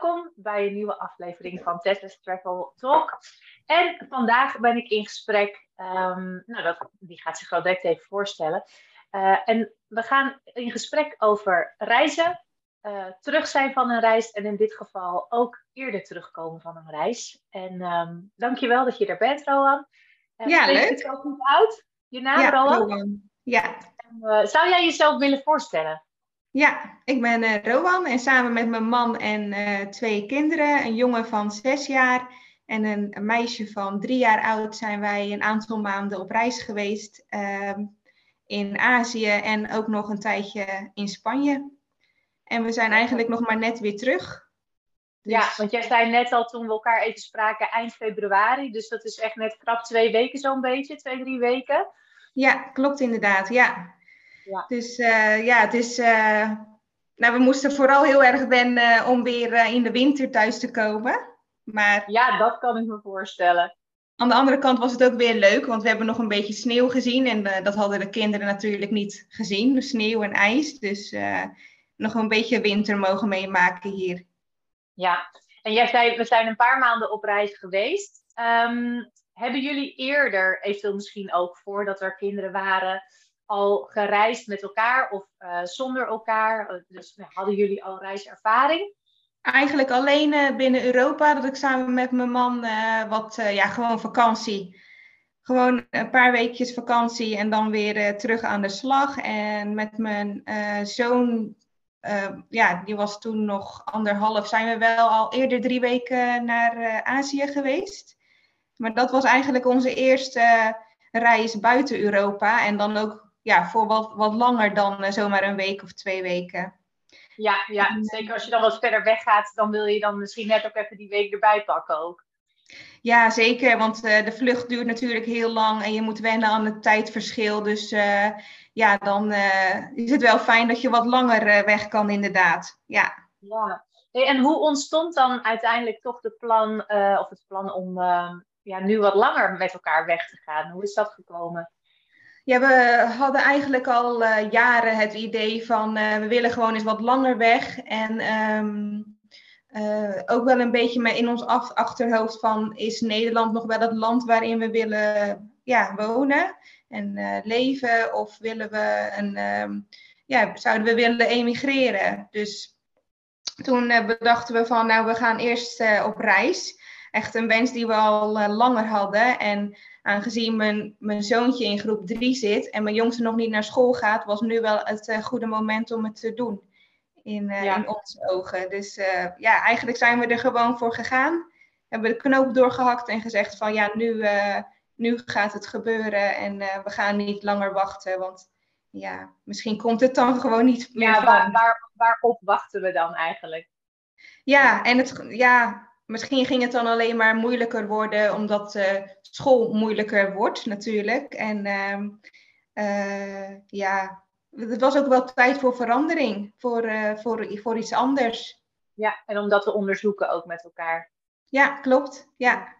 Welkom bij een nieuwe aflevering van Tessa's Travel Talk. En vandaag ben ik in gesprek, ehm, nou dat, die gaat zich wel direct even voorstellen. Uh, en we gaan in gesprek over reizen, uh, terug zijn van een reis en in dit geval ook eerder terugkomen van een reis. En um, dankjewel dat je er bent, Roan. Uh, ja, leuk. Ook uit. Je naam, ja? Rowan. Ja. En, zou jij jezelf willen voorstellen? Ja, ik ben uh, Rowan en samen met mijn man en uh, twee kinderen, een jongen van zes jaar en een, een, meisje van drie jaar oud, zijn wij een aantal maanden op reis geweest uh, in Azië en ook nog een tijdje in Spanje. En we zijn eigenlijk nog maar net weer terug. Dus... Ja, want jij zei net al toen we elkaar even spraken eind februari, dus dat is echt net krap twee weken zo'n beetje, twee, drie weken. Ja, klopt inderdaad, ja. Ja. Dus uh, ja, het is. Uh, nou, we moesten vooral heel erg wennen om weer in de winter thuis te komen. Maar, ja, dat kan ik me voorstellen. Aan de andere kant was het ook weer leuk, want we hebben nog een beetje sneeuw gezien. En dat hadden de kinderen natuurlijk niet gezien, sneeuw en ijs. Dus nog een beetje winter mogen meemaken hier. Ja, en jij zei, we zijn een paar maanden op reis geweest. Um, hebben jullie eerder, eventueel misschien ook voordat er kinderen waren, al gereisd met elkaar of uh, zonder elkaar? Dus hadden jullie al reiservaring? Eigenlijk alleen uh, binnen Europa, dat ik samen met mijn man uh, wat, ja, gewoon vakantie. Gewoon een paar weekjes vakantie en dan weer terug aan de slag. En met mijn zoon, ja, die was toen nog anderhalf, zijn we wel al eerder drie weken naar Azië geweest. Maar dat was eigenlijk onze eerste reis buiten Europa. En dan ook ja, voor wat, wat langer dan uh, zomaar een week of twee weken. Ja, ja, zeker als je dan wat verder weggaat, dan wil je dan misschien net ook even die week erbij pakken ook. Ja, zeker, want uh, de vlucht duurt natuurlijk heel lang en je moet wennen aan het tijdverschil. Dus uh, ja, dan is het wel fijn dat je wat langer weg kan, inderdaad. Ja. ja. en hoe ontstond dan uiteindelijk toch de plan, of het plan om ja, nu wat langer met elkaar weg te gaan? Hoe is dat gekomen? Ja, we hadden eigenlijk al uh, jaren het idee van uh, we willen gewoon eens wat langer weg. En um, uh, ook wel een beetje in ons achterhoofd van is Nederland nog wel het land waarin we willen ja, wonen en leven? Of willen we een, um, ja, zouden we willen emigreren? Dus toen bedachten we van nou we gaan eerst op reis. Echt een wens die we al langer hadden. En aangezien mijn, mijn zoontje in groep 3 zit en mijn jongste nog niet naar school gaat, was nu wel het uh, goede moment om het te doen. In, uh, in onze ogen. Dus uh, ja, eigenlijk zijn we er gewoon voor gegaan. Hebben de knoop doorgehakt en gezegd van ja, nu, nu gaat het gebeuren en we gaan niet langer wachten. Want ja, misschien komt het dan gewoon niet meer. Ja, waar, waar, waarop wachten we dan eigenlijk? Ja, en het, ja, misschien ging het dan alleen maar moeilijker worden omdat uh, school moeilijker wordt natuurlijk. En uh, ja, het was ook wel tijd voor verandering, voor, uh, voor, voor iets anders. Ja, en omdat we onderzoeken ook met elkaar. Ja, klopt. Ja.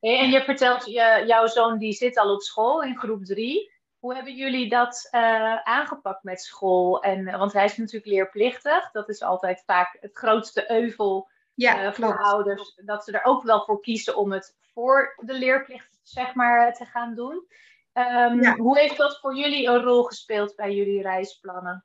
en je vertelt, je, jouw zoon die zit al op school in groep 3. Hoe hebben jullie dat aangepakt met school? En, want hij is natuurlijk leerplichtig. Dat is altijd vaak het grootste euvel ja, uh, voor ouders, dat ze er ook wel voor kiezen om het voor de leerplicht zeg maar, te gaan doen. Um, Hoe heeft dat voor jullie een rol gespeeld bij jullie reisplannen?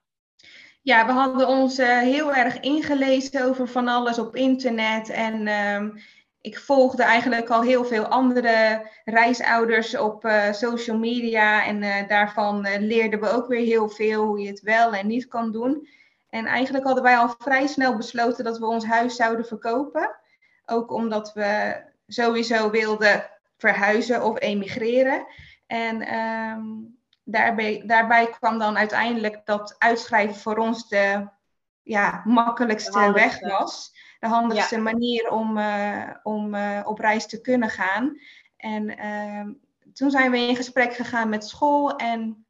Ja, we hadden ons uh, heel erg ingelezen over van alles op internet. En um, ik volgde eigenlijk al heel veel andere reisouders op uh, social media. En uh, daarvan leerden we ook weer heel veel hoe je het wel en niet kan doen. En eigenlijk hadden wij al vrij snel besloten dat we ons huis zouden verkopen. Ook omdat we sowieso wilden verhuizen of emigreren. En um, daarbij, daarbij kwam dan uiteindelijk dat uitschrijven voor ons de ja, makkelijkste weg was. De handigste manier om, uh, om uh, op reis te kunnen gaan. En uh, toen zijn we in gesprek gegaan met school en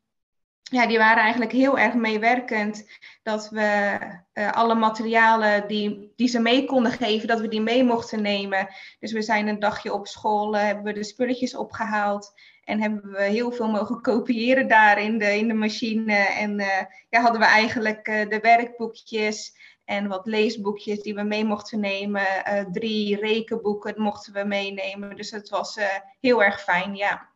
ja, die waren eigenlijk heel erg meewerkend. Dat we uh, alle materialen die, die ze mee konden geven, dat we die mee mochten nemen. Dus we zijn een dagje op school, uh, hebben we de spulletjes opgehaald. En hebben we heel veel mogen kopiëren daar in de, in de machine. En uh, ja, hadden we eigenlijk de werkboekjes En wat leesboekjes die we mee mochten nemen. drie rekenboeken mochten we meenemen. Dus het was heel erg fijn, ja.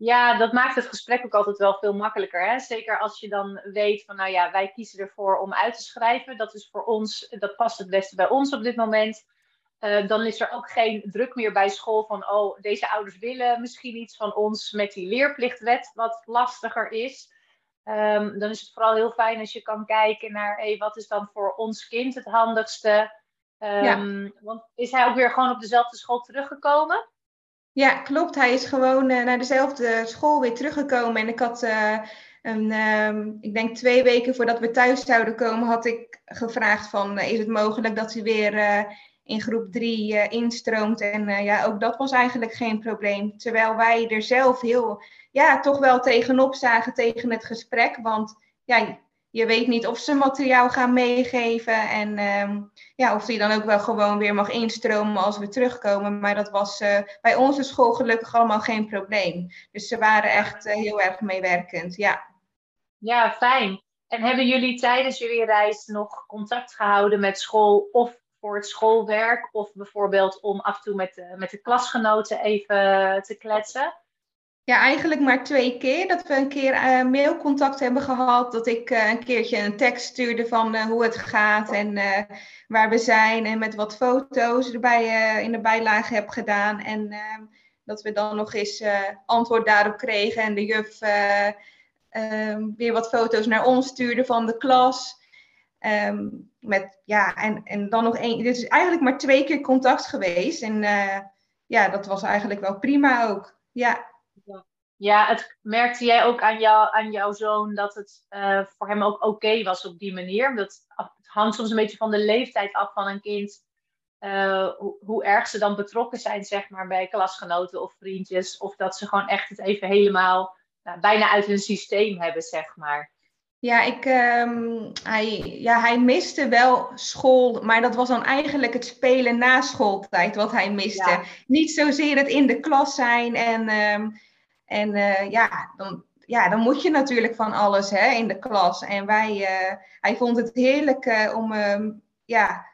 Ja, dat maakt het gesprek ook altijd wel veel makkelijker. Hè? Zeker als je dan weet van, nou ja, wij kiezen ervoor om uit te schrijven. Dat is voor ons, dat past het beste bij ons op dit moment. Uh, dan is er ook geen druk meer bij school van, oh, deze ouders willen misschien iets van ons met die leerplichtwet, wat lastiger is. Um, dan is het vooral heel fijn als je kan kijken naar, hey, wat is dan voor ons kind het handigste? Um, ja. Want is hij ook weer gewoon op dezelfde school teruggekomen? Ja, klopt. Hij is gewoon uh, naar dezelfde school weer teruggekomen. En ik had, uh, een, um, ik denk twee weken voordat we thuis zouden komen, had ik gevraagd van, is het mogelijk dat hij weer in groep drie instroomt. En ja, ook dat was eigenlijk geen probleem. Terwijl wij er zelf heel, ja, toch wel tegenop zagen tegen het gesprek. Want ja, je weet niet of ze materiaal gaan meegeven. En uh, ja, of die dan ook wel gewoon weer mag instromen als we terugkomen. Maar dat was uh, bij onze school gelukkig allemaal geen probleem. Dus ze waren echt heel erg meewerkend, ja. Ja, fijn. En hebben jullie tijdens jullie reis nog contact gehouden met school of voor het schoolwerk of bijvoorbeeld om af en toe met de, met de klasgenoten even te kletsen? Ja, eigenlijk maar twee keer. Dat we een keer uh, mailcontact hebben gehad. Dat ik uh, een keertje een tekst stuurde van uh, hoe het gaat en waar we zijn. En met wat foto's erbij in de bijlage heb gedaan. En ehm, dat we dan nog eens antwoord daarop kregen. En de juf ehm, weer wat foto's naar ons stuurde van de klas. Um, met, ja, en, en dan nog één. Is eigenlijk maar twee keer contact geweest. En ja, dat was eigenlijk wel prima ook. Ja. Ja, het merkte jij ook aan, jou, aan jouw zoon dat het uh, voor hem ook oké was op die manier? Dat, het hangt soms een beetje van de leeftijd af van een kind. Uh, hoe, hoe, erg ze dan betrokken zijn, zeg maar, bij klasgenoten of vriendjes. Of dat ze gewoon echt het even helemaal nou, bijna uit hun systeem hebben, zeg maar. Ja, ik, um, hij, ja, hij miste wel school, maar dat was dan eigenlijk het spelen na schooltijd wat hij miste. Niet zozeer het in de klas zijn en, um, en uh, ja, dan, ja, dan moet je natuurlijk van alles hè, in de klas. En wij, uh, hij vond het heerlijk uh, om um, ja,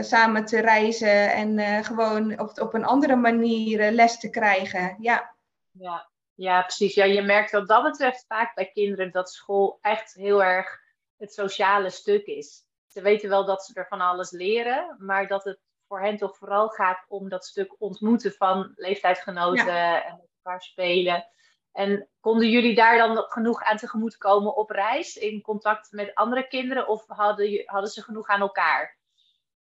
samen te reizen en gewoon op, op een andere manier les te krijgen. Ja. ja. Ja, precies. Ja, je merkt wat dat betreft vaak bij kinderen dat school echt heel erg het sociale stuk is. Ze weten wel dat ze er van alles leren, maar dat het voor hen toch vooral gaat om dat stuk ontmoeten van leeftijdsgenoten en elkaar spelen. En konden jullie daar dan genoeg aan tegemoet komen op reis, in contact met andere kinderen, of hadden, hadden ze genoeg aan elkaar?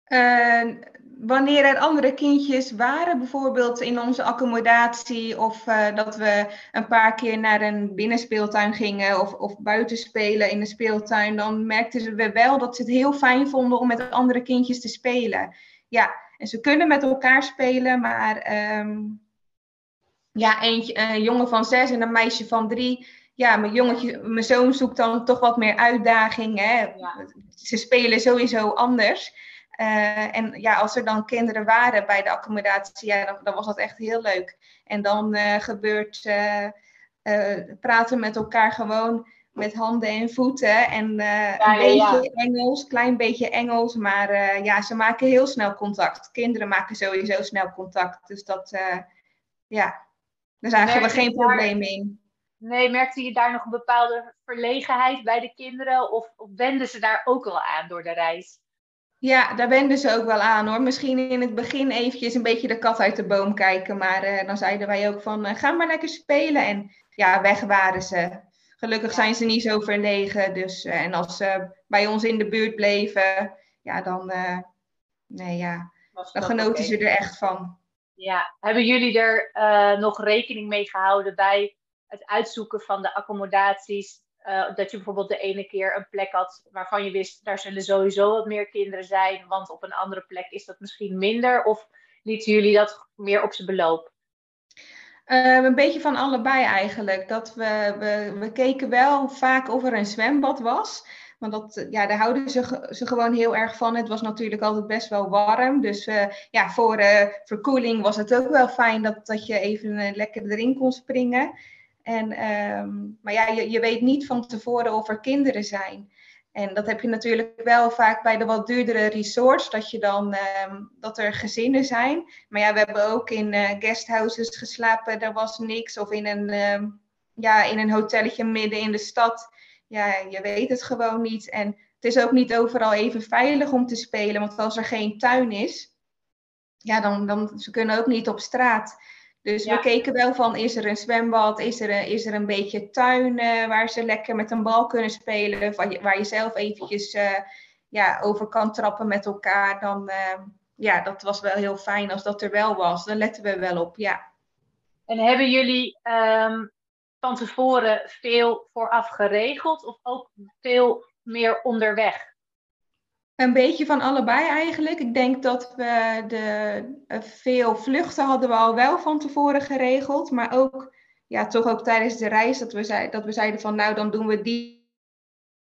Uh, wanneer er andere kindjes waren, bijvoorbeeld in onze accommodatie, of uh, dat we een paar keer naar een binnenspeeltuin gingen of, of buiten spelen in de speeltuin, dan merkten we wel dat ze het heel fijn vonden om met andere kindjes te spelen. Ja, en ze kunnen met elkaar spelen, maar um, ja, eentje, een jongen van zes en een meisje van drie. Ja, mijn jongetje, mijn zoon zoekt dan toch wat meer uitdaging. Hè? Ja. Ze spelen sowieso anders. Uh, en ja, als er dan kinderen waren bij de accommodatie, ja, dan, dan was dat echt heel leuk. En dan uh, gebeurt uh, praten met elkaar gewoon met handen en voeten. En ja, een beetje ja. Engels, klein beetje Engels. Maar ja, ze maken heel snel contact. Kinderen maken sowieso snel contact. Dus dat, ja, daar zagen we geen probleem in. Nee, merkte je daar nog een bepaalde verlegenheid bij de kinderen? Of, of wenden ze daar ook al aan door de reis? Ja, daar wenden ze ook wel aan hoor. Misschien in het begin eventjes een beetje de kat uit de boom kijken. Maar uh, dan zeiden wij ook van, uh, ga maar lekker spelen. En ja, weg waren ze. Gelukkig zijn ze niet zo verlegen. Dus, uh, en als ze bij ons in de buurt bleven, ja, dan, nee, ja, dan genoten okay. ze er echt van. Ja, hebben jullie er nog rekening mee gehouden bij het uitzoeken van de accommodaties uh, dat je bijvoorbeeld de ene keer een plek had waarvan je wist, daar zullen sowieso wat meer kinderen zijn, want op een andere plek is dat misschien minder? Of lieten jullie dat meer op zijn beloop? Uh, een beetje van allebei eigenlijk. Dat we, we, we keken wel vaak of er een zwembad was. Want dat, ja, daar houden ze, ze gewoon heel erg van. Het was natuurlijk altijd best wel warm. Dus uh, ja, voor uh, verkoeling was het ook wel fijn dat, dat je even lekker erin kon springen. En, um, maar ja, je, je weet niet van tevoren of er kinderen zijn. En dat heb je natuurlijk wel vaak bij de wat duurdere resorts, dat, je dan, ehm, dat er gezinnen zijn. Maar ja, we hebben ook in uh, guesthouses geslapen, daar was niks. Of in een, uh, ja, in een hotelletje midden in de stad. Ja, je weet het gewoon niet. En het is ook niet overal even veilig om te spelen, want als er geen tuin is, ja, dan, dan ze kunnen ook niet op straat. Dus we keken wel van, is er een zwembad, is er een, is er een beetje tuin uh, waar ze lekker met een bal kunnen spelen, waar je, waar je zelf eventjes uh, ja, over kan trappen met elkaar. Dan, uh, ja, dat was wel heel fijn als dat er wel was. Dan letten we wel op, ja. En hebben jullie um, van tevoren veel vooraf geregeld of ook veel meer onderweg? Een beetje van allebei eigenlijk. Ik denk dat we de, eh, veel vluchten hadden we al wel van tevoren geregeld. Maar ook, ja, toch ook tijdens de reis dat we, dat we zeiden van nou dan doen we die,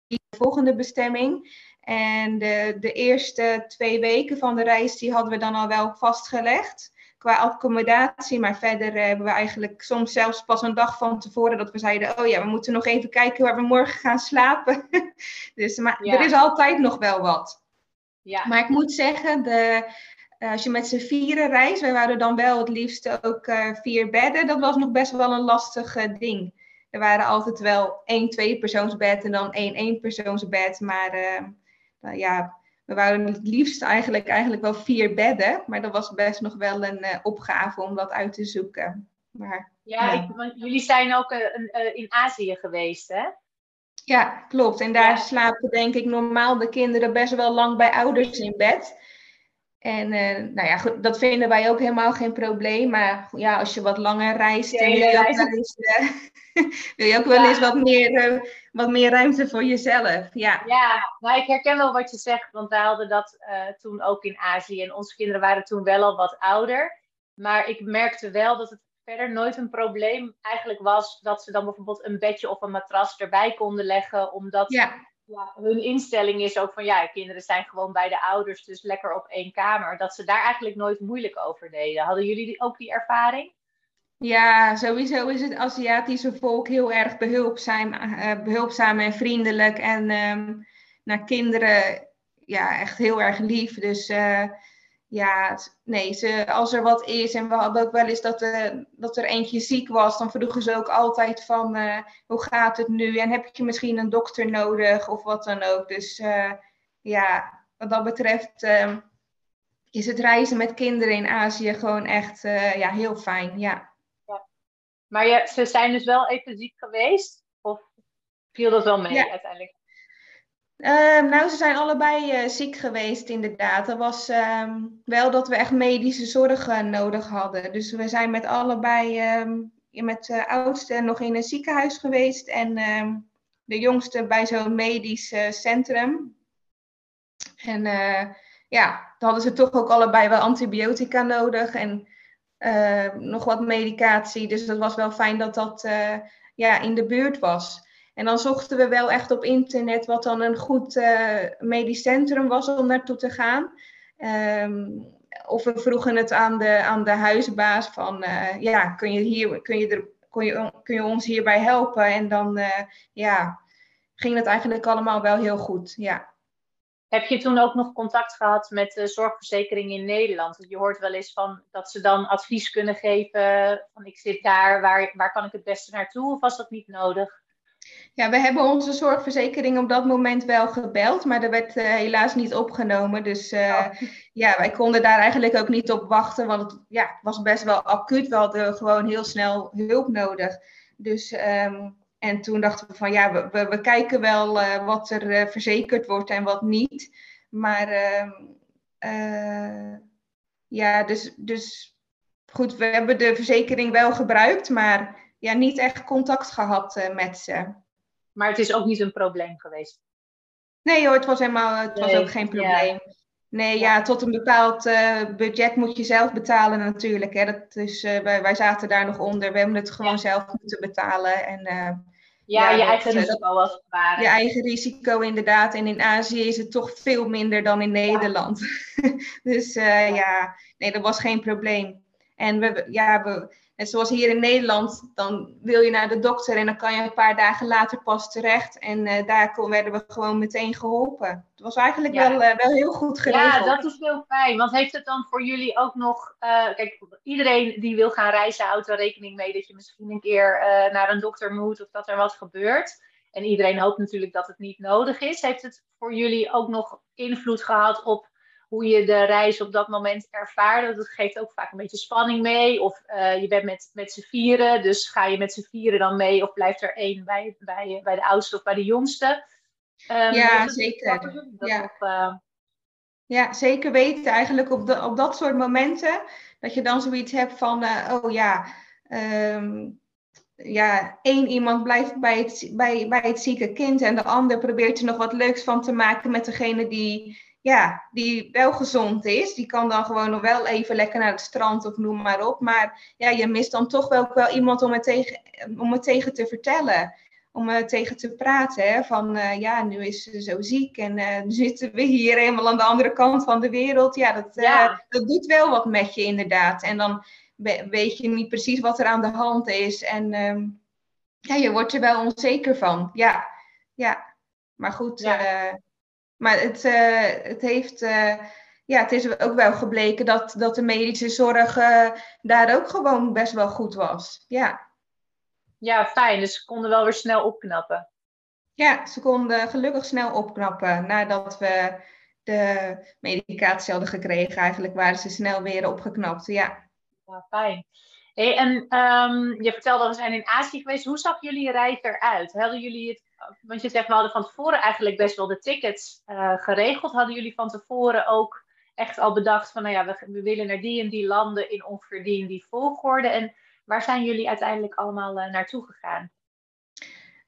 die volgende bestemming. En de, de eerste twee weken van de reis die hadden we dan al wel vastgelegd qua accommodatie. Maar verder eh, hebben we eigenlijk soms zelfs pas een dag van tevoren dat we zeiden: Oh ja, we moeten nog even kijken waar we morgen gaan slapen. dus maar er is altijd nog wel wat. Ja. Maar ik moet zeggen, de, eh, als je met z'n vieren reist, wij waren dan wel het liefst ook uh, vier bedden. Dat was nog best wel een lastig ding. Er waren altijd wel één twee-persoonsbed en dan één één-persoonsbed. Maar nou ja, we waren het liefst eigenlijk, eigenlijk wel vier bedden. Maar dat was best nog wel een opgave om dat uit te zoeken. Maar, ja, Ik, want jullie zijn ook in Azië geweest, hè? Ja, klopt. En daar slapen denk ik normaal de kinderen best wel lang bij ouders in bed. En uh, nou ja, goed, dat vinden wij ook helemaal geen probleem. Maar ja, als je wat langer reist, ja, wil, je ook wel eens, uh, wil je ook wel eens wat meer, uh, wat meer ruimte voor jezelf. Ja, ja nou, ik herken wel wat je zegt. Want wij hadden dat toen ook in Azië. En onze kinderen waren toen wel al wat ouder. Maar ik merkte wel dat het verder nooit een probleem eigenlijk was dat ze dan bijvoorbeeld een bedje of een matras erbij konden leggen, omdat ja. Ja, hun instelling is ook van ja, kinderen zijn gewoon bij de ouders, dus lekker op één kamer. Dat ze daar eigenlijk nooit moeilijk over deden. Hadden jullie ook die ervaring? Ja, sowieso is het Aziatische volk heel erg behulpzaam, uh, behulpzaam en vriendelijk. En um, naar kinderen ja, echt heel erg lief. Dus uh, ja, nee, ze, als er wat is, en we hadden ook wel eens dat, uh, dat er eentje ziek was, dan vroegen ze ook altijd van uh, hoe gaat het nu en heb je misschien een dokter nodig of wat dan ook. Dus uh, ja, wat dat betreft ehm, is het reizen met kinderen in Azië gewoon echt ja, heel fijn. Ja. ja. Maar je, ze zijn dus wel even ziek geweest? Of viel dat wel mee ja. uiteindelijk? Uh, nou, ze zijn allebei uh, ziek geweest, inderdaad. Dat was uh, wel dat we echt medische zorg nodig hadden. Dus we zijn met allebei, ehm, met de oudste nog in een ziekenhuis geweest en ehm, de jongste bij zo'n medisch eh, centrum. En ja, dan hadden ze toch ook allebei wel antibiotica nodig en nog wat medicatie. Dus dat was wel fijn dat dat ja, in de buurt was. En dan zochten we wel echt op internet wat dan een goed uh, medisch centrum was om naartoe te gaan. Um, of we vroegen het aan de, aan de huisbaas van, uh, ja, kun je, hier, kun, je er, kun, je, kun je ons hierbij helpen? En dan uh, ja, ging het eigenlijk allemaal wel heel goed, ja. Heb je toen ook nog contact gehad met de zorgverzekering in Nederland? Je hoort wel eens van dat ze dan advies kunnen geven van ik zit daar, waar, waar kan ik het beste naartoe? Of was dat niet nodig? Ja, we hebben onze zorgverzekering op dat moment wel gebeld, maar er werd uh, helaas niet opgenomen. Dus uh, ja, wij konden daar eigenlijk ook niet op wachten, want het ja, was best wel acuut. We hadden gewoon heel snel hulp nodig. Dus, um, en toen dachten we van ja, we, we, we kijken wel uh, wat er verzekerd wordt en wat niet. Maar ehm, ja, dus, dus goed, we hebben de verzekering wel gebruikt, maar ja, niet echt contact gehad met ze. Maar het is ook niet een probleem geweest. Nee hoor, het was helemaal, het was ook geen probleem. Nee, ja. tot een bepaald uh, budget moet je zelf betalen natuurlijk. Hè. Dat is, uh, wij, wij zaten daar nog onder. We hebben het gewoon zelf moeten betalen. En, uh, ja, je eigen risico was het ware. Je eigen risico inderdaad. En in Azië is het toch veel minder dan in Nederland. dus ja. ja, nee, dat was geen probleem. En we, ja, we, En zoals hier in Nederland, dan wil je naar de dokter en dan kan je een paar dagen later pas terecht. En uh, daar werden we gewoon meteen geholpen. Het was eigenlijk wel, uh, wel heel goed geregeld. Ja, dat is heel fijn. Want heeft het dan voor jullie ook nog... Uh, kijk, iedereen die wil gaan reizen houdt er rekening mee dat je misschien een keer naar een dokter moet of dat er wat gebeurt. En iedereen hoopt natuurlijk dat het niet nodig is. Heeft het voor jullie ook nog invloed gehad op hoe je de reis op dat moment ervaarde. Dat geeft ook vaak een beetje spanning mee. Of uh, je bent met, met z'n vieren, dus ga je met z'n vieren dan mee? Of blijft er één bij, bij, bij de oudste of bij de jongste? Um, ja, zeker. Ja. Uh... ja, zeker weten eigenlijk op, de, op dat soort momenten. Dat je dan zoiets hebt van, uh, oh ja, um, ja, één iemand blijft bij het, bij, bij het zieke kind en de ander probeert er nog wat leuks van te maken met degene die, ja, die wel gezond is. Die kan dan gewoon nog wel even lekker naar het strand of noem maar op. Maar ja, je mist dan toch wel, wel iemand om het, tegen, om het tegen te vertellen. Om er tegen te praten. Hè? Van uh, ja, nu is ze zo ziek en uh, nu zitten we hier helemaal aan de andere kant van de wereld. Ja, dat, uh, dat doet wel wat met je inderdaad. En dan weet je niet precies wat er aan de hand is. En um, ja, je wordt er wel onzeker van. Ja, ja. Maar goed, ja. Maar het, uh, het heeft. Uh, ja, het is ook wel gebleken dat, dat de medische zorg daar ook gewoon best wel goed was. Ja. Ja, fijn. Dus ze konden wel weer snel opknappen. Ja, ze konden gelukkig snel opknappen. Nadat we de medicatie hadden gekregen, eigenlijk waren ze snel weer opgeknapt. Ja. Ja, fijn. Hey, en um, je vertelde, we zijn in Azië geweest. Hoe zag jullie reis eruit? Hadden jullie het, want je zegt, we hadden van tevoren eigenlijk best wel de tickets uh, geregeld. Hadden jullie van tevoren ook echt al bedacht van, nou ja, we, we willen naar die en die landen in ongeveer die en die volgorde. En waar zijn jullie uiteindelijk allemaal uh, naartoe gegaan?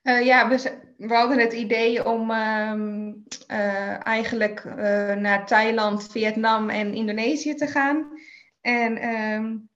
Uh, ja, we, we, hadden het idee om uh, eigenlijk naar Thailand, Vietnam en Indonesië te gaan. En um,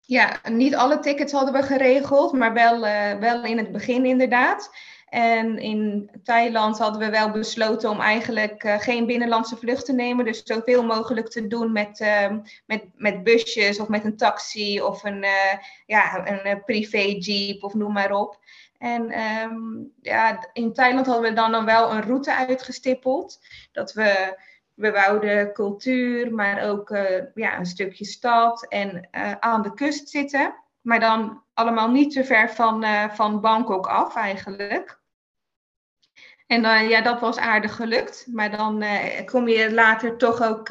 ja, niet alle tickets hadden we geregeld, maar wel, wel in het begin inderdaad. En in Thailand hadden we wel besloten om eigenlijk uh, geen binnenlandse vlucht te nemen. Dus zoveel mogelijk te doen met, uh, met, met busjes of met een taxi of een, uh, ja, een privé jeep of noem maar op. En um, ja, in Thailand hadden we dan, dan wel een route uitgestippeld. Dat we we wouden cultuur, maar ook ja, een stukje stad en aan de kust zitten. Maar dan allemaal niet te ver van, van Bangkok af eigenlijk. En ja, dat was aardig gelukt. Maar dan kom je later toch ook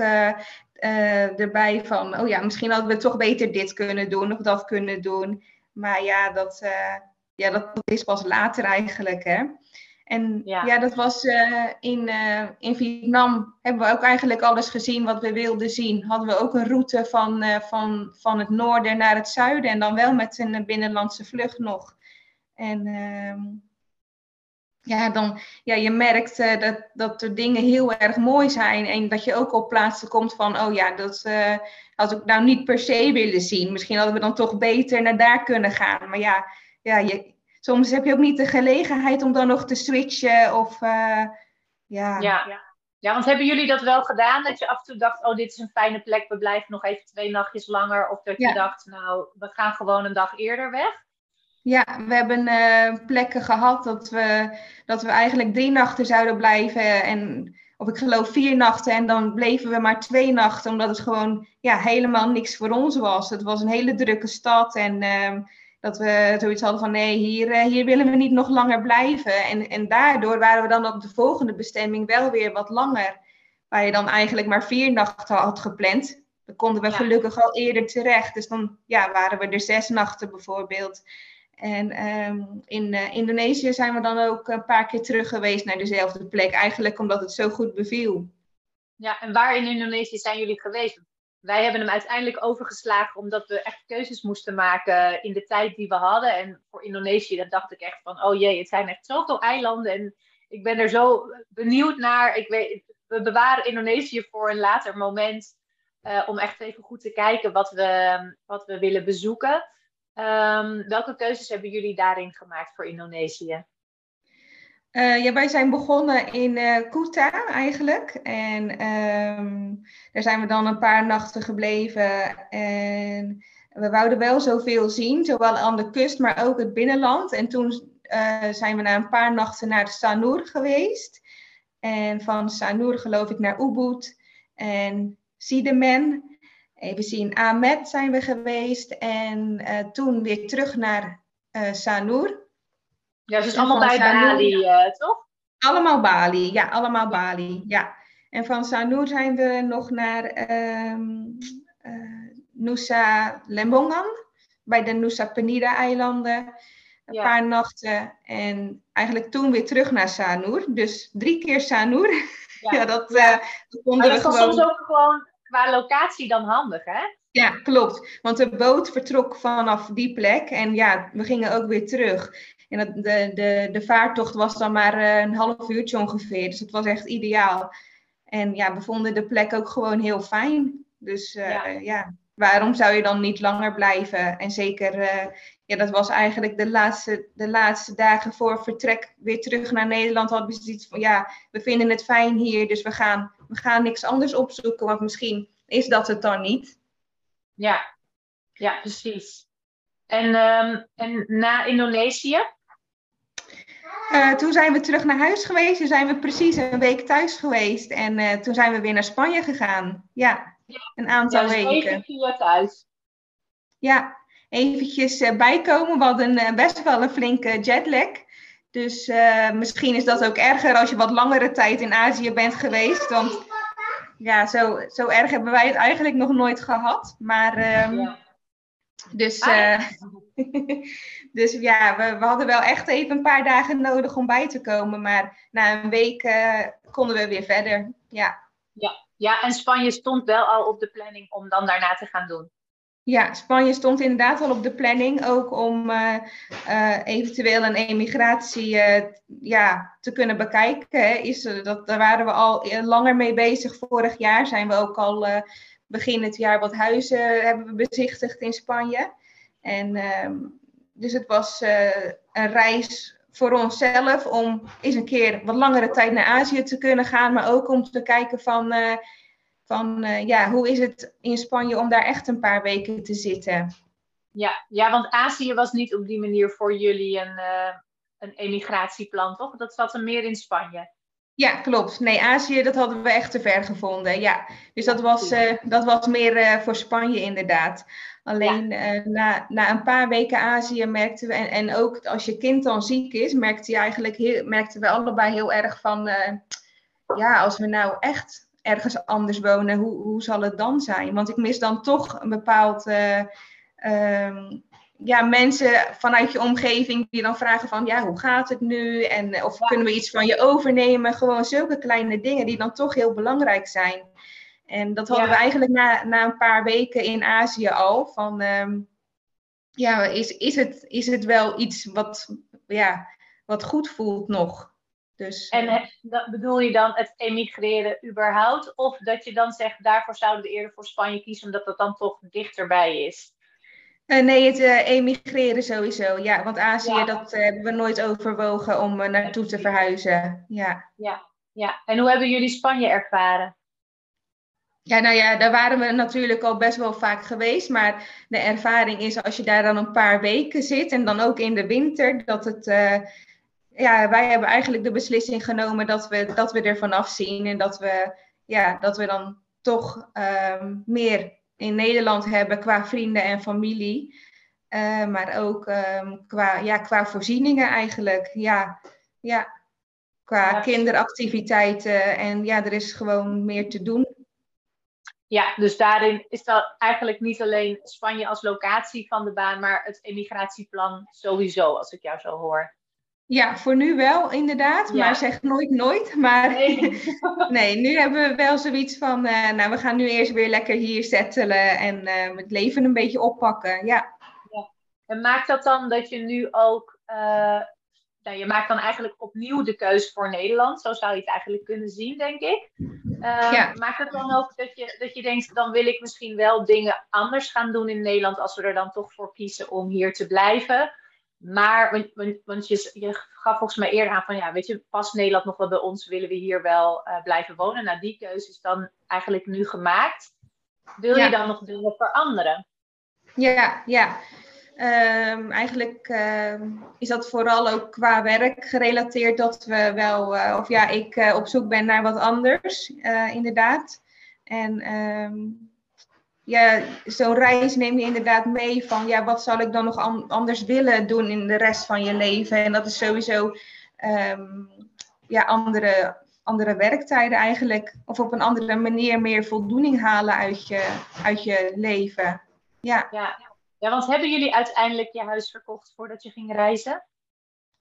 erbij van... oh ja, misschien hadden we toch beter dit kunnen doen of dat kunnen doen. Maar ja, dat, ja, dat is pas later eigenlijk, hè. En ja, dat was in, in Vietnam hebben we ook eigenlijk alles gezien wat we wilden zien. Hadden we ook een route van, van, van het noorden naar het zuiden en dan wel met een binnenlandse vlucht nog. En ehm, ja, dan, ja, je merkt dat, dat er dingen heel erg mooi zijn en dat je ook op plaatsen komt van, oh ja, dat had ik nou niet per se willen zien. Misschien hadden we dan toch beter naar daar kunnen gaan. Maar ja, ja je, soms heb je ook niet de gelegenheid om dan nog te switchen of uh, ja. ja. Ja, want hebben jullie dat wel gedaan? Dat je af en toe dacht, oh, dit is een fijne plek, we blijven nog even twee nachtjes langer. Of dat je dacht, nou, we gaan gewoon een dag eerder weg? Ja, we hebben uh, plekken gehad dat we, dat we eigenlijk drie nachten zouden blijven. En, of ik geloof vier nachten. En dan bleven we maar twee nachten, omdat het gewoon ja, helemaal niks voor ons was. Het was een hele drukke stad. En uh, dat we zoiets hadden van nee, hier, eh, hier willen we niet nog langer blijven. En, en daardoor waren we dan op de volgende bestemming wel weer wat langer. Waar je dan eigenlijk maar vier nachten had gepland. Dan konden we gelukkig al eerder terecht. Dus dan ja, waren we er zes nachten bijvoorbeeld. En um, in uh, Indonesië zijn we dan ook een paar keer terug geweest naar dezelfde plek. Eigenlijk omdat het zo goed beviel. Ja, en waar in Indonesië zijn jullie geweest? wij hebben hem uiteindelijk overgeslagen omdat we echt keuzes moesten maken in de tijd die we hadden. En voor Indonesië, dacht ik echt van, oh jee, het zijn echt zoveel eilanden. En ik ben er zo benieuwd naar. Ik weet, we bewaren Indonesië voor een later moment. Uh, om echt even goed te kijken wat we, wat we willen bezoeken. Um, welke keuzes hebben jullie daarin gemaakt voor Indonesië? Uh, ja, wij zijn begonnen in uh, Kuta eigenlijk. En um, daar zijn we dan een paar nachten gebleven. En we wouden wel zoveel zien, zowel aan de kust, maar ook het binnenland. En toen zijn we na een paar nachten naar Sanur geweest. En van Sanur geloof ik naar Ubud en Sidemen. Even zien, Ahmed zijn we geweest. En toen weer terug naar Sanur. Ja, dus allemaal bij Bali, toch? Allemaal Bali, ja, allemaal Bali, ja. En van Sanur zijn we nog naar um, uh, Nusa Lembongan, bij de Nusa Penida eilanden. Een paar nachten en eigenlijk toen weer terug naar Sanur. Dus drie keer Sanur. Ja, ja dat. Uh, vonden we gewoon... soms ook gewoon qua locatie dan handig, hè? Ja, klopt. Want de boot vertrok vanaf die plek en ja, we gingen ook weer terug. En de, de, de vaartocht was dan maar eh, een half uurtje ongeveer. Dus het was echt ideaal. En ja, we vonden de plek ook gewoon heel fijn. Dus uh, ja. ja. waarom zou je dan niet langer blijven? En zeker, uh, ja, dat was eigenlijk de laatste, de laatste dagen voor vertrek weer terug naar Nederland. Hadden we zoiets van, ja, we vinden het fijn hier, dus we gaan, we gaan niks anders opzoeken. Want misschien is dat het dan niet. Ja, ja precies. En, um, en na Indonesië? Uh, toen zijn we terug naar huis geweest. Toen zijn we precies een week thuis geweest. En uh, toen zijn we weer naar Spanje gegaan. Ja, een aantal ja, dus weken. Even thuis. Ja, eventjes uh, bijkomen. We hadden best wel een flinke jetlag. Dus misschien is dat ook erger als je wat langere tijd in Azië bent geweest. Want ja, zo, zo erg hebben wij het eigenlijk nog nooit gehad. Maar um, ja. dus... Ah, Dus ja, we, we, hadden wel echt even een paar dagen nodig om bij te komen. Maar na een week uh, konden we weer verder. Ja. Ja. ja, en Spanje stond wel al op de planning om dan daarna te gaan doen. Ja, Spanje stond inderdaad al op de planning, ook om uh, uh, eventueel een emigratie uh, ja, te kunnen bekijken. Is, dat, daar waren we al langer mee bezig. Vorig jaar zijn we ook al begin het jaar wat huizen hebben we bezichtigd in Spanje. En ehm, dus het was een reis voor onszelf om eens een keer wat langere tijd naar Azië te kunnen gaan, maar ook om te kijken van, van uh, ja, hoe is het in Spanje om daar echt een paar weken te zitten. Ja, ja want Azië was niet op die manier voor jullie een, een emigratieplan, toch? Dat zat er meer in Spanje. Ja, klopt. Nee, Azië, dat hadden we echt te ver gevonden. Ja, dus dat was, uh, dat was meer uh, voor Spanje inderdaad. Alleen ja. uh, na, na een paar weken Azië merkten we, en, en ook als je kind dan ziek is, merkte je eigenlijk heel, merkten we allebei heel erg van, ja, als we nou echt ergens anders wonen, hoe, hoe zal het dan zijn? Want ik mis dan toch een bepaald um, ja, mensen vanuit je omgeving die dan vragen van, ja, hoe gaat het nu? En, of kunnen we iets van je overnemen? Gewoon zulke kleine dingen die dan toch heel belangrijk zijn. En dat hadden we eigenlijk na, na een paar weken in Azië al. Van, um, ja, is, is, het, is het wel iets wat, ja, wat goed voelt nog? Dus, en dat bedoel je dan het emigreren überhaupt? Of dat je dan zegt, daarvoor zouden we eerder voor Spanje kiezen, omdat dat dan toch dichterbij is? Uh, nee, het uh, emigreren sowieso. Ja, want Azië, ja. dat uh, hebben we nooit overwogen om naartoe te verhuizen. Ja. ja, ja. En hoe hebben jullie Spanje ervaren? Ja, nou ja, daar waren we natuurlijk al best wel vaak geweest. Maar de ervaring is als je daar dan een paar weken zit en dan ook in de winter, dat het. Ja, wij hebben eigenlijk de beslissing genomen dat we, dat we er vanaf zien en dat we, ja, dat we dan toch ehm, meer in Nederland hebben qua vrienden en familie. Uh, maar ook um, qua, ja, qua voorzieningen eigenlijk. Ja, ja. qua ja. kinderactiviteiten. En ja, er is gewoon meer te doen. Ja, dus daarin is dat eigenlijk niet alleen Spanje als locatie van de baan, maar het emigratieplan sowieso, als ik jou zo hoor. Ja, voor nu wel, inderdaad. Ja. Maar zeg nooit nooit. Maar nee. nee. nu hebben we wel zoiets van, uh, nou, we gaan nu eerst weer lekker hier settelen en uh, het leven een beetje oppakken. Ja. ja. En maakt dat dan dat je nu ook, uh, nou, je maakt dan eigenlijk opnieuw de keuze voor Nederland. Zo zou je het eigenlijk kunnen zien, denk ik. ja. Maakt het dan ook dat je, dat je denkt, dan wil ik misschien wel dingen anders gaan doen in Nederland als we er dan toch voor kiezen om hier te blijven? Maar, want, je, je, gaf volgens mij eerder aan van, ja, weet je, past Nederland nog wel bij ons? Willen we hier wel uh, blijven wonen? Nou, die keuze is dan eigenlijk nu gemaakt. Wil ja. je dan nog dingen veranderen? Ja, ja. Ehm, eigenlijk ehm, is dat vooral ook qua werk gerelateerd dat we wel, uh, of ja, ik uh, op zoek ben naar wat anders, inderdaad. En ehm, ja, zo'n reis neem je inderdaad mee van, ja, wat zal ik dan nog an anders willen doen in de rest van je leven? En dat is sowieso, ja, andere, andere werktijden eigenlijk. Of op een andere manier meer voldoening halen uit je, uit je leven. Ja. ja. Ja, want hebben jullie uiteindelijk je huis verkocht voordat je ging reizen?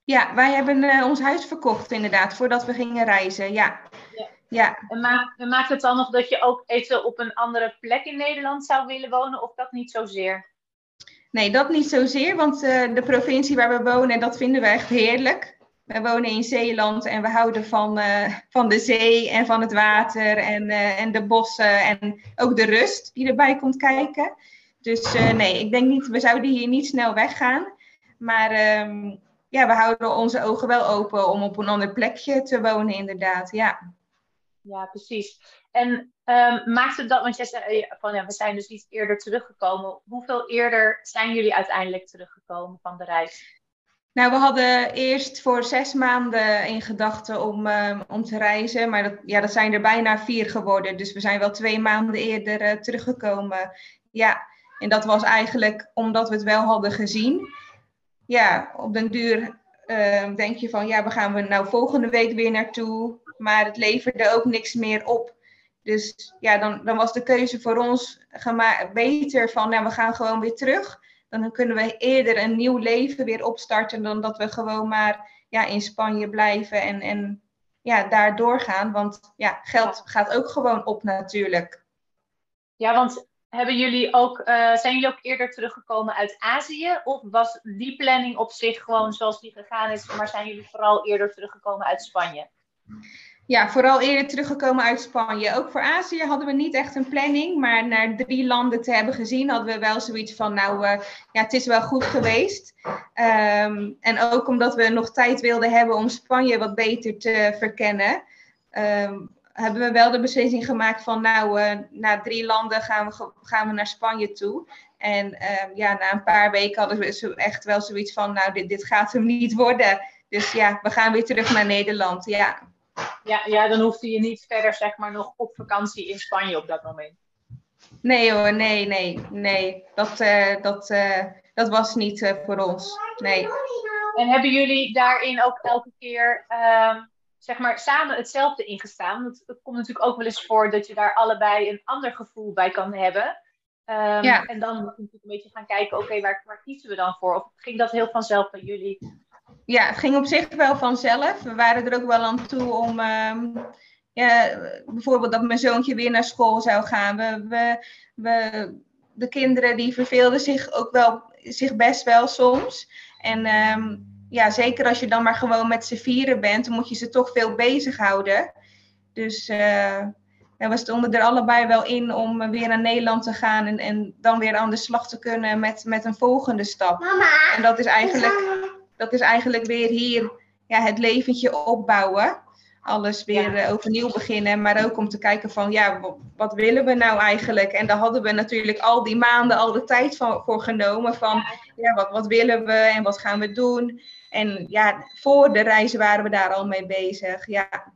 Ja, wij hebben uh, ons huis verkocht inderdaad, voordat we gingen reizen, ja. ja. Ja. En maakt, maakt het dan nog dat je ook even op een andere plek in Nederland zou willen wonen, of dat niet zozeer? Nee, dat niet zozeer, want uh, de provincie waar we wonen, dat vinden we echt heerlijk. We wonen in Zeeland en we houden van, uh, van de zee en van het water en, en de bossen en ook de rust die erbij komt kijken. Dus nee, ik denk niet, we zouden hier niet snel weggaan. Maar um, ja, we houden onze ogen wel open om op een ander plekje te wonen, inderdaad. Ja, ja precies. En um, maakt het dat, want jij zei van ja, we zijn dus iets eerder teruggekomen. Hoeveel eerder zijn jullie uiteindelijk teruggekomen van de reis? Nou, we hadden eerst voor zes maanden in gedachten om, um, om te reizen. Maar dat, ja, dat zijn er bijna vier geworden. Dus we zijn wel twee maanden eerder uh, teruggekomen. Ja, en dat was eigenlijk omdat we het wel hadden gezien. Ja, op den duur uh, denk je van, ja, we gaan we nou volgende week weer naartoe. Maar het leverde ook niks meer op. Dus ja, dan, dan was de keuze voor ons beter van, nou, we gaan gewoon weer terug. Dan kunnen we eerder een nieuw leven weer opstarten dan dat we gewoon maar ja, in Spanje blijven en, en ja, daar doorgaan. Want ja, geld gaat ook gewoon op natuurlijk. Ja, want hebben jullie ook, uh, zijn jullie ook eerder teruggekomen uit Azië? Of was die planning op zich gewoon zoals die gegaan is, maar zijn jullie vooral eerder teruggekomen uit Spanje? Ja, vooral eerder teruggekomen uit Spanje. Ook voor Azië hadden we niet echt een planning, maar naar drie landen te hebben gezien, hadden we wel zoiets van, nou uh, ja, het is wel goed geweest. Um, en ook omdat we nog tijd wilden hebben om Spanje wat beter te verkennen. Um, hebben we wel de beslissing gemaakt van nou, uh, na drie landen gaan we, gaan we naar Spanje toe. En uh, ja, na een paar weken hadden we echt wel zoiets van, nou, dit, dit gaat hem niet worden. Dus ja, we gaan weer terug naar Nederland, ja. Ja, ja, dan hoefde je niet verder, zeg maar, nog op vakantie in Spanje op dat moment. Nee hoor, nee, nee, nee. Dat, uh, dat, dat was niet voor ons, nee. En hebben jullie daarin ook elke keer ehm, zeg maar, samen hetzelfde ingestaan. Want het komt natuurlijk ook wel eens voor dat je daar allebei een ander gevoel bij kan hebben. Um, ja. En dan moet je natuurlijk een beetje gaan kijken, oké, waar, waar kiezen we dan voor? Of ging dat heel vanzelf bij jullie? Ja, het ging op zich wel vanzelf. We waren er ook wel aan toe om, um, ja, bijvoorbeeld dat mijn zoontje weer naar school zou gaan. We, we, we, de kinderen die verveelden zich ook wel, zich best wel soms. En um, ja, zeker als je dan maar gewoon met z'n vieren bent, dan moet je ze toch veel bezighouden. Dus uh, we stonden er allebei wel in om weer naar Nederland te gaan en, en dan weer aan de slag te kunnen met, met een volgende stap. Mama, en dat is eigenlijk, dat is eigenlijk weer hier ja, het leventje opbouwen. Alles weer ja. uh, overnieuw beginnen, maar ook om te kijken van ja, wat willen we nou eigenlijk? En daar hadden we natuurlijk al die maanden al de tijd van, voor genomen van ja, wat, wat willen we en wat gaan we doen? En ja, voor de reis waren we daar al mee bezig. Ja.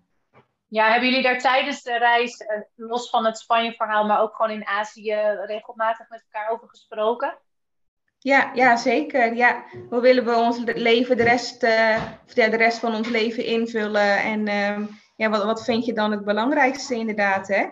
Ja, hebben jullie daar tijdens de reis, eh, los van het Spanje-verhaal, maar ook gewoon in Azië, regelmatig met elkaar over gesproken? Ja, ja zeker. Ja. Hoe willen we ons leven, de rest, uh, ja, de rest van ons leven invullen? En uh, ja, wat, wat vind je dan het belangrijkste inderdaad? Hè?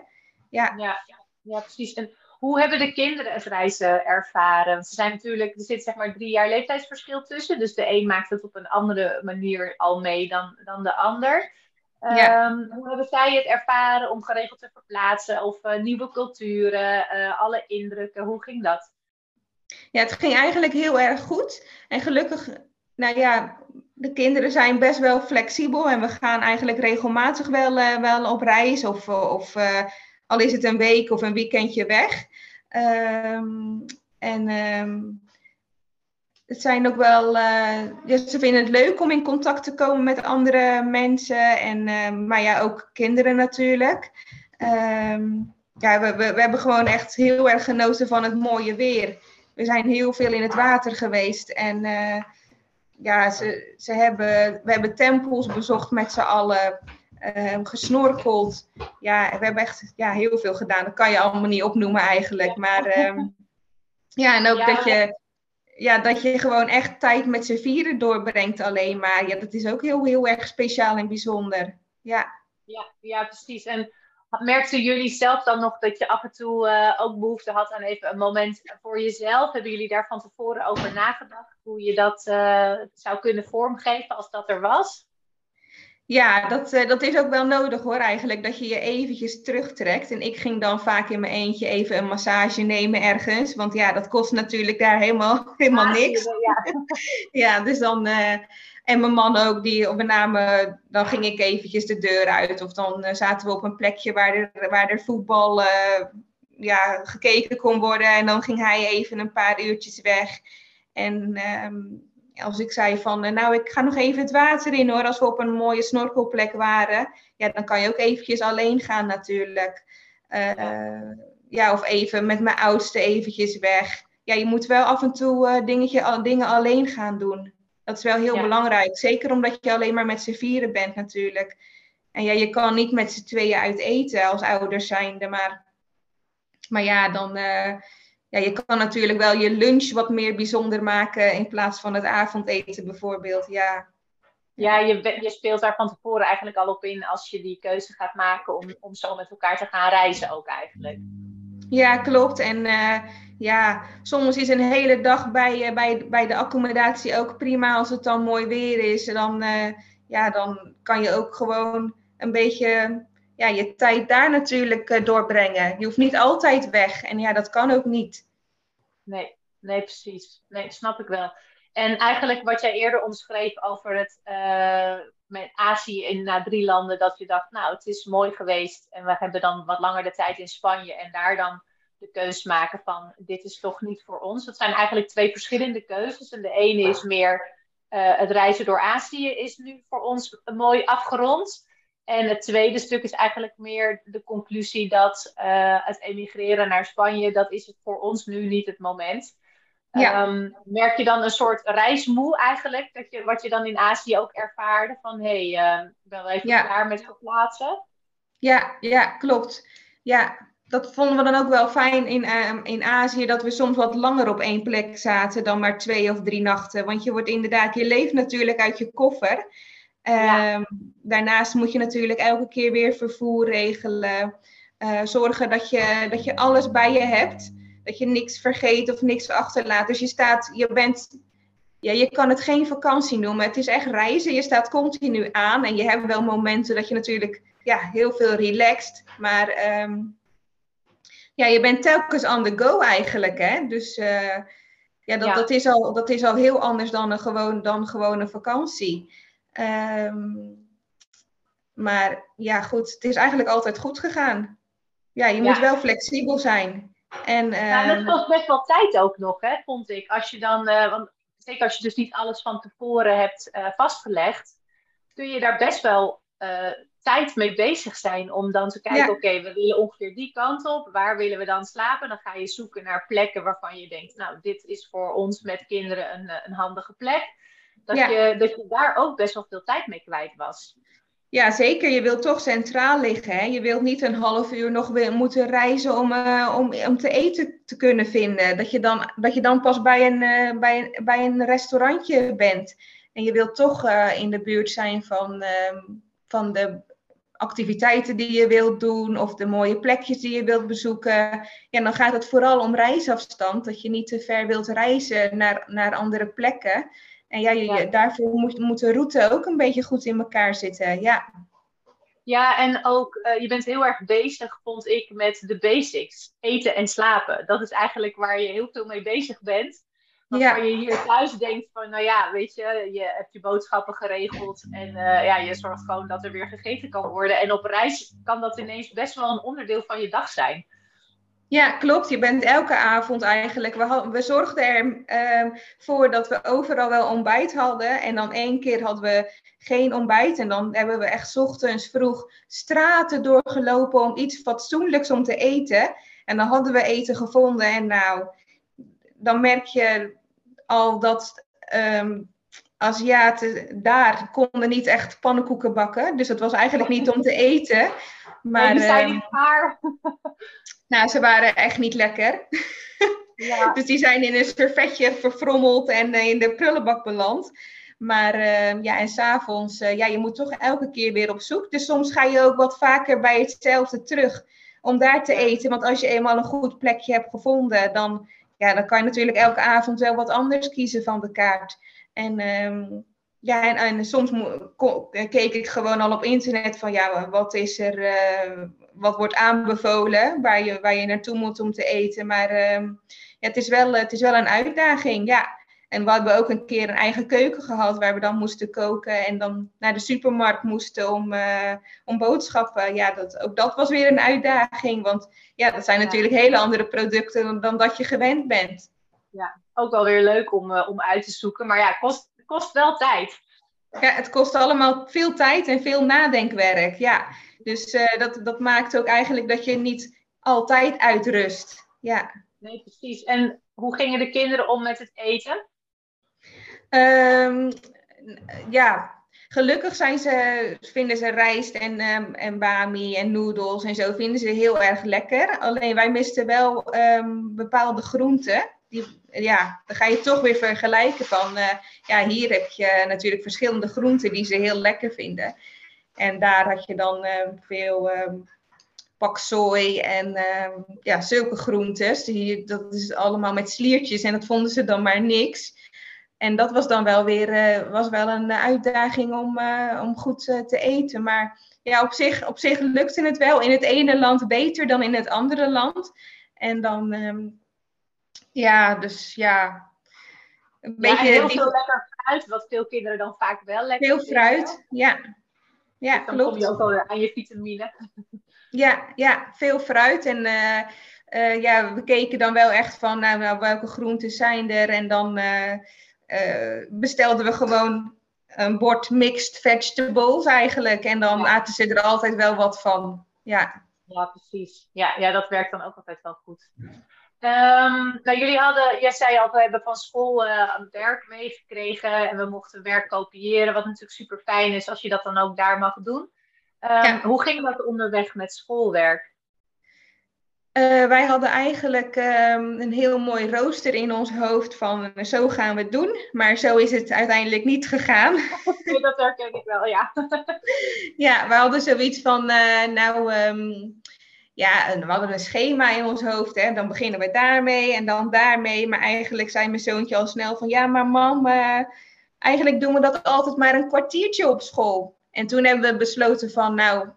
Ja. Ja, ja, precies. En hoe hebben de kinderen het reizen ervaren? Ze zijn natuurlijk, er zit zeg maar drie jaar leeftijdsverschil tussen. Dus de een maakt het op een andere manier al mee dan, dan de ander. Ja. Um, hoe hebben zij het ervaren om geregeld te verplaatsen? Of uh, nieuwe culturen, uh, alle indrukken? Hoe ging dat? Ja, het ging eigenlijk heel erg goed. En gelukkig, nou ja, de kinderen zijn best wel flexibel. En we gaan eigenlijk regelmatig wel, uh, wel op reis. Of, of al is het een week of een weekendje weg. Um, en um, het zijn ook wel, uh, ze vinden het leuk om in contact te komen met andere mensen. En, uh, maar ja, ook kinderen natuurlijk. Ja, we, we, hebben gewoon echt heel erg genoten van het mooie weer. We zijn heel veel in het water geweest. En uh, ja, ze, ze hebben, we hebben tempels bezocht met z'n allen. Uh, gesnorkeld. Ja, we hebben echt ja, heel veel gedaan. Dat kan je allemaal niet opnoemen eigenlijk. Maar um, ja, en ook ja. dat je ja, dat je gewoon echt tijd met z'n vieren doorbrengt alleen maar. Ja, dat is ook heel, heel erg speciaal en bijzonder. Ja. Ja, ja, precies. En merkten jullie zelf dan nog dat je af en toe uh, ook behoefte had aan even een moment voor jezelf? Hebben jullie daar van tevoren over nagedacht? Hoe je dat uh, zou kunnen vormgeven als dat er was? Ja, dat, uh, dat is ook wel nodig hoor eigenlijk, dat je je eventjes terugtrekt. En ik ging dan vaak in mijn eentje even een massage nemen ergens. Want ja, dat kost natuurlijk daar helemaal, helemaal niks. Ja, ja dus dan... Uh, en mijn man ook, die we namen, dan ging ik eventjes de deur uit. Of dan uh, zaten we op een plekje waar er, waar er voetbal ja, gekeken kon worden. En dan ging hij even een paar uurtjes weg. En um, als ik zei van, eh, nou, ik ga nog even het water in hoor, als we op een mooie snorkelplek waren, ja, dan kan je ook eventjes alleen gaan natuurlijk. Uh, ja, of even met mijn oudste eventjes weg. Ja, je moet wel af en toe uh, dingetje, dingen alleen gaan doen. Dat is wel heel belangrijk. Zeker omdat je alleen maar met z'n vieren bent natuurlijk. En ja, je kan niet met z'n tweeën uit eten als ouders zijnde. Maar, maar ja, dan, uh, ja, je kan natuurlijk wel je lunch wat meer bijzonder maken in plaats van het avondeten bijvoorbeeld. Ja, ja je, je speelt daar van tevoren eigenlijk al op in als je die keuze gaat maken om, om zo met elkaar te gaan reizen ook eigenlijk. Ja, klopt. En uh, ja, soms is een hele dag bij, uh, bij, bij de accommodatie ook prima als het dan mooi weer is. Dan, uh, ja, dan kan je ook gewoon een beetje ja, je tijd daar natuurlijk uh, doorbrengen. Je hoeft niet altijd weg. En ja, dat kan ook niet. Nee, nee, precies. Nee, snap ik wel. En eigenlijk wat jij eerder omschreef over het uh, met Azië in na drie landen, dat je dacht, nou, het is mooi geweest. En we hebben dan wat langer de tijd in Spanje en daar dan de keus maken van dit is toch niet voor ons. Dat zijn eigenlijk twee verschillende keuzes. En de ene is meer uh, het reizen door Azië is nu voor ons mooi afgerond. En het tweede stuk is eigenlijk meer de conclusie dat uh, het emigreren naar Spanje, dat is het voor ons nu niet het moment. Ja. Um, merk je dan een soort reismoe eigenlijk, dat je, wat je dan in Azië ook ervaarde, van hé, hey, uh, ik ben wel even ja. klaar met verplaatsen? Ja, ja, klopt. Ja, dat vonden we dan ook wel fijn in, uh, in Azië, dat we soms wat langer op één plek zaten dan maar twee of drie nachten. Want je wordt inderdaad, je leeft natuurlijk uit je koffer. Ja. Um, daarnaast moet je natuurlijk elke keer weer vervoer regelen. Uh, zorgen dat je, dat je alles bij je hebt. Dat je niks vergeet of niks achterlaat. Dus je staat, je bent, ja, je kan het geen vakantie noemen. Het is echt reizen. Je staat continu aan. En je hebt wel momenten dat je natuurlijk ja, heel veel relaxed. Maar um, ja, je bent telkens on the go eigenlijk. Hè? Dus uh, ja, dat, ja. Dat, is al, dat is al heel anders dan een, gewoon, dan gewoon een vakantie. Um, maar ja, goed, het is eigenlijk altijd goed gegaan. Ja, je ja. moet wel flexibel zijn. En, ja, dat kost best wel tijd ook nog, hè, vond ik. Als je dan, uh, want zeker als je dus niet alles van tevoren hebt uh, vastgelegd, kun je daar best wel uh, tijd mee bezig zijn om dan te kijken, ja. oké, okay, we willen ongeveer die kant op, waar willen we dan slapen? Dan ga je zoeken naar plekken waarvan je denkt, nou, dit is voor ons met kinderen een, een handige plek dat, ja. je, dat je daar ook best wel veel tijd mee kwijt was. Ja, zeker. Je wilt toch centraal liggen. Hè? Je wilt niet een half uur nog weer moeten reizen om, uh, om, om te eten te kunnen vinden. Dat je dan, dat je dan pas bij een, uh, bij, een, bij een restaurantje bent. En je wilt toch uh, in de buurt zijn van, van de activiteiten die je wilt doen of de mooie plekjes die je wilt bezoeken. Ja, dan gaat het vooral om reisafstand. Dat je niet te ver wilt reizen naar, naar andere plekken. En ja, je, ja. daarvoor moet, moet de route ook een beetje goed in elkaar zitten. Ja, ja en ook uh, je bent heel erg bezig, vond ik, met de basics. Eten en slapen. Dat is eigenlijk waar je heel veel mee bezig bent. Ja. je hier thuis denkt van, nou ja, weet je, je hebt je boodschappen geregeld en uh, ja, je zorgt gewoon dat er weer gegeten kan worden. En op reis kan dat ineens best wel een onderdeel van je dag zijn. Ja, klopt. Je bent elke avond eigenlijk. We, we zorgden ervoor uh, dat we overal wel ontbijt hadden. En dan één keer hadden we geen ontbijt. En dan hebben we echt ochtends vroeg straten doorgelopen om iets fatsoenlijks om te eten. En dan hadden we eten gevonden. En nou, dan merk je al dat um, Aziaten daar konden niet echt pannenkoeken bakken. Dus het was eigenlijk niet om te eten. Maar, die zijn niet waar. nou, ze waren echt niet lekker. Ja. dus die zijn in een servetje verfrommeld en in de prullenbak beland. Maar uh, ja, en s'avonds, uh, ja, je moet toch elke keer weer op zoek. Dus soms ga je ook wat vaker bij hetzelfde terug om daar te eten. Want als je eenmaal een goed plekje hebt gevonden, dan, ja, dan kan je natuurlijk elke avond wel wat anders kiezen van de kaart. En um, ja, en, en soms keek ik gewoon al op internet van ja, wat is er, uh, wat wordt aanbevolen waar je, waar je naartoe moet om te eten. Maar uh, ja, het, is wel, het is wel een uitdaging, ja. En we hebben ook een keer een eigen keuken gehad waar we dan moesten koken en dan naar de supermarkt moesten om, uh, om boodschappen. Ja, dat, ook dat was weer een uitdaging, want ja, dat zijn natuurlijk hele andere producten dan, dan dat je gewend bent. Ja, ook wel weer leuk om, uh, om uit te zoeken, maar ja, het kost, kost wel tijd. Ja, het kost allemaal veel tijd en veel nadenkwerk, ja. Dus uh, dat, dat maakt ook eigenlijk dat je niet altijd uitrust, ja. Nee, precies. En hoe gingen de kinderen om met het eten? Um, ja, gelukkig zijn ze, vinden ze rijst en, um, en bami en noedels en zo vinden ze heel erg lekker. Alleen wij misten wel um, bepaalde groenten. Die, ja, dan ga je toch weer vergelijken van, uh, ja, hier heb je natuurlijk verschillende groenten die ze heel lekker vinden. En daar had je dan uh, veel paksoi en ja, zulke groentes. Die, dat is allemaal met sliertjes en dat vonden ze dan maar niks. En dat was dan wel weer uh, was wel een uitdaging om, uh, om goed uh, te eten. Maar ja, op zich, op zich lukte het wel in het ene land beter dan in het andere land. En dan, um, ja, dus ja. Een ja, beetje, heel veel lekker fruit, wat veel kinderen dan vaak wel lekker Veel fruit, ja. Ja, dus dan klopt. kom je ook wel aan je vitamine. Ja, ja veel fruit. En ja, we keken dan wel echt van nou, welke groenten zijn er. En dan uh, bestelden we gewoon een bord mixed vegetables eigenlijk. En dan aten ze er altijd wel wat van. Ja, ja precies. Ja, ja, dat werkt dan ook altijd wel goed. Um, nou, jullie hadden, jij zei al, we hebben van school uh, werk meegekregen en we mochten werk kopiëren, wat natuurlijk super fijn is als je dat dan ook daar mag doen. Um, ja. Hoe ging dat onderweg met schoolwerk? Uh, wij hadden eigenlijk um, een heel mooi rooster in ons hoofd van uh, zo gaan we het doen. Maar zo is het uiteindelijk niet gegaan. Dat herken ik wel, ja. ja, we hadden zoiets van, uh, nou, um, ja, we hadden een schema in ons hoofd. Hè. Dan beginnen we daarmee en dan daarmee. Maar eigenlijk zei mijn zoontje al snel van, ja, maar mam, eigenlijk doen we dat altijd maar een kwartiertje op school. En toen hebben we besloten van, nou,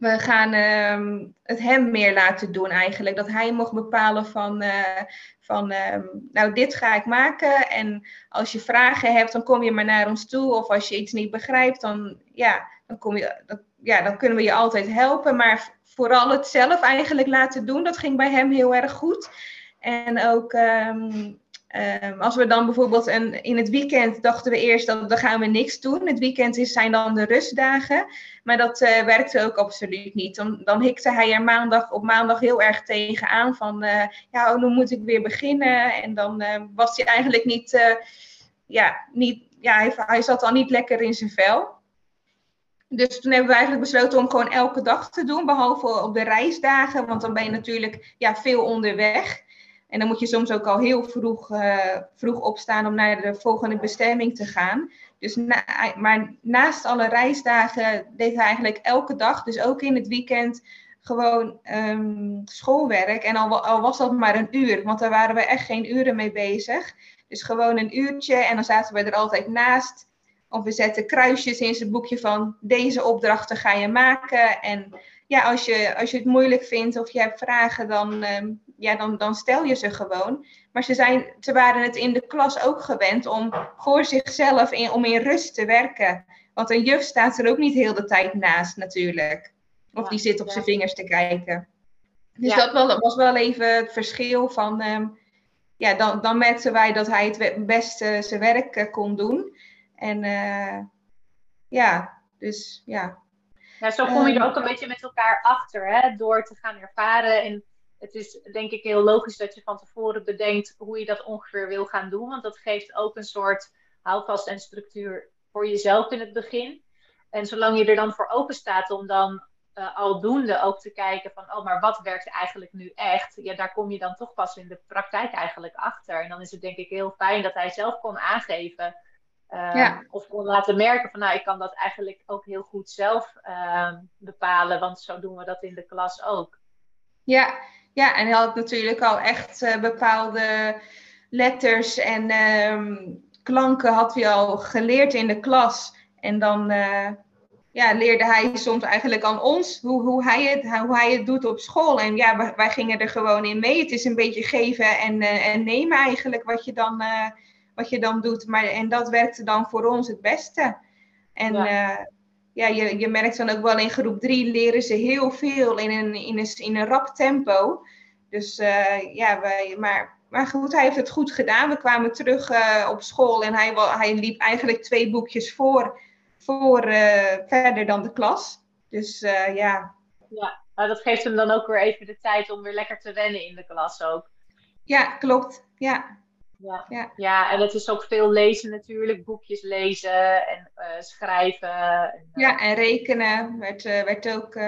we gaan uh, het hem meer laten doen eigenlijk. Dat hij mocht bepalen van, uh, van uh, nou dit ga ik maken. En als je vragen hebt, dan kom je maar naar ons toe. Of als je iets niet begrijpt, dan, ja, dan, kom je, ja, dan kunnen we je altijd helpen. Maar vooral het zelf eigenlijk laten doen, dat ging bij hem heel erg goed. En ook um, Um, als we dan bijvoorbeeld een, in het weekend dachten we eerst dat dan gaan we niks doen. Het weekend is, zijn dan de rustdagen. Maar dat uh, werkte ook absoluut niet. Dan, hikte hij er maandag op maandag heel erg tegenaan van uh, ja, oh, nu moet ik weer beginnen. En dan uh, was hij eigenlijk niet, ja, niet, ja hij, hij zat al niet lekker in zijn vel. Dus toen hebben we eigenlijk besloten om gewoon elke dag te doen, behalve op de reisdagen, want dan ben je natuurlijk ja, veel onderweg. En dan moet je soms ook al heel vroeg, uh, vroeg opstaan om naar de volgende bestemming te gaan. Dus na, maar naast alle reisdagen deed hij eigenlijk elke dag, dus ook in het weekend, gewoon um, schoolwerk. En al, al, was dat maar een uur, want daar waren we echt geen uren mee bezig. Dus gewoon een uurtje en dan zaten we er altijd naast. Of we zetten kruisjes in zijn boekje van deze opdrachten ga je maken. En ja, als je, als je het moeilijk vindt of je hebt vragen, dan, um, ja, dan, dan stel je ze gewoon. Maar ze, zijn, ze waren het in de klas ook gewend om voor zichzelf in, om in rust te werken. Want een juf staat er ook niet heel de tijd naast natuurlijk. Of die zit op zijn vingers te kijken. Dus dat was, was wel even het verschil van... Um, ja, dan, dan merkten wij dat hij het beste zijn werk uh, kon doen. En uh, ja, dus ja. Ja, zo kom je er ehm, ook een beetje met elkaar achter, hè? door te gaan ervaren. En het is denk ik heel logisch dat je van tevoren bedenkt hoe je dat ongeveer wil gaan doen. Want dat geeft ook een soort houvast en structuur voor jezelf in het begin. En zolang je er dan voor open staat om dan uh, aldoende ook te kijken van, oh, maar wat werkt eigenlijk nu echt? Ja, daar kom je dan toch pas in de praktijk eigenlijk achter. En dan is het denk ik heel fijn dat hij zelf kon aangeven uh, of kon laten merken van, nou, ik kan dat eigenlijk ook heel goed zelf uh, bepalen, want zo doen we dat in de klas ook. Ja, ja en hij had natuurlijk al echt uh, bepaalde letters en ehm, klanken had hij al geleerd in de klas. En dan uh, ja, leerde hij soms eigenlijk aan ons hoe, hoe, hij het, hoe hij het doet op school. En ja, wij, wij gingen er gewoon in mee. Het is een beetje geven en, uh, en nemen eigenlijk wat je, dan, wat je dan doet. Maar, en dat werkte dan voor ons het beste. En ja, ja je, je merkt dan ook wel in groep drie leren ze heel veel in een, in een, in een rap tempo. Dus ja, wij, maar maar goed, hij heeft het goed gedaan. We kwamen terug uh, op school en hij, hij liep eigenlijk twee boekjes voor voor verder dan de klas. Dus ja. Ja, nou, dat geeft hem dan ook weer even de tijd om weer lekker te wennen in de klas ook. Ja, klopt. Ja. Ja. ja. ja, en het is ook veel lezen natuurlijk, boekjes lezen en uh, schrijven. En, ja, en rekenen werd, werd ook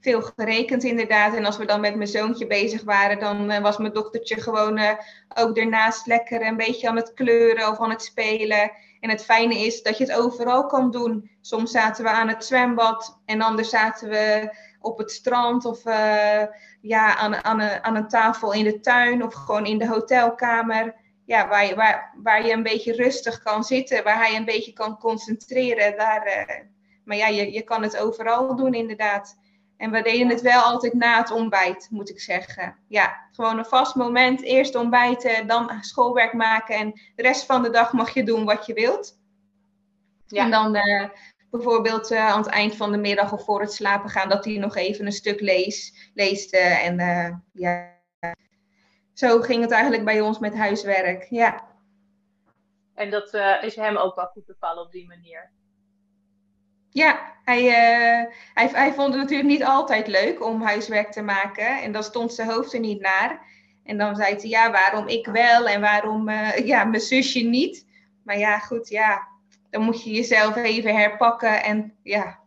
veel gerekend inderdaad. En als we dan met mijn zoontje bezig waren, dan was mijn dochtertje gewoon ook daarnaast lekker een beetje aan het kleuren of aan het spelen. En het fijne is dat je het overal kan doen. Soms zaten we aan het zwembad en anders zaten we op het strand of uh, ja, aan, aan, een, aan een tafel in de tuin of gewoon in de hotelkamer. Ja, waar, je, waar, waar je een beetje rustig kan zitten, waar hij een beetje kan concentreren. Daar, uh, maar ja, je, je kan het overal doen inderdaad. En we deden het wel altijd na het ontbijt, moet ik zeggen. Ja, gewoon een vast moment. Eerst ontbijten, dan schoolwerk maken. En de rest van de dag mag je doen wat je wilt. Ja. En dan uh, bijvoorbeeld uh, aan het eind van de middag of voor het slapen gaan, dat hij nog even een stuk lees, leest. Uh, en ja, zo ging het eigenlijk bij ons met huiswerk. Ja. En dat is hem ook wel goed bevallen op die manier. Ja, hij, uh, hij, hij vond het natuurlijk niet altijd leuk om huiswerk te maken. En dan stond zijn hoofd er niet naar. En dan zei hij, ja, waarom ik wel en waarom uh, ja, mijn zusje niet. Maar ja, goed, ja, dan moet je jezelf even herpakken. En ja,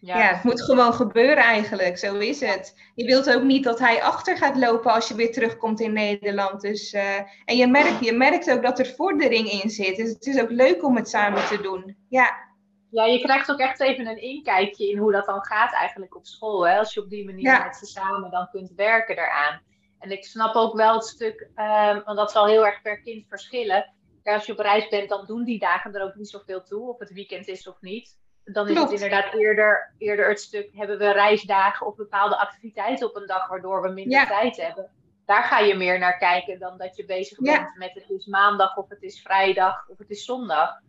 ja. ja. het moet gewoon gebeuren eigenlijk. Zo is het. Je wilt ook niet dat hij achter gaat lopen als je weer terugkomt in Nederland. Dus, uh, en je merkt, je merkt ook dat er vordering in zit. Dus het is ook leuk om het samen te doen. Ja. Ja, je krijgt ook echt even een inkijkje in hoe dat dan gaat eigenlijk op school. Hè? Als je op die manier met ze samen dan kunt werken daaraan. En ik snap ook wel het stuk, um, want dat zal heel erg per kind verschillen. als je op reis bent, dan doen die dagen er ook niet zoveel toe, of het weekend is of niet. Dan is het inderdaad eerder, eerder het stuk, hebben we reisdagen of bepaalde activiteiten op een dag, waardoor we minder tijd hebben. Daar ga je meer naar kijken dan dat je bezig bent met het is maandag of het is vrijdag of het is zondag.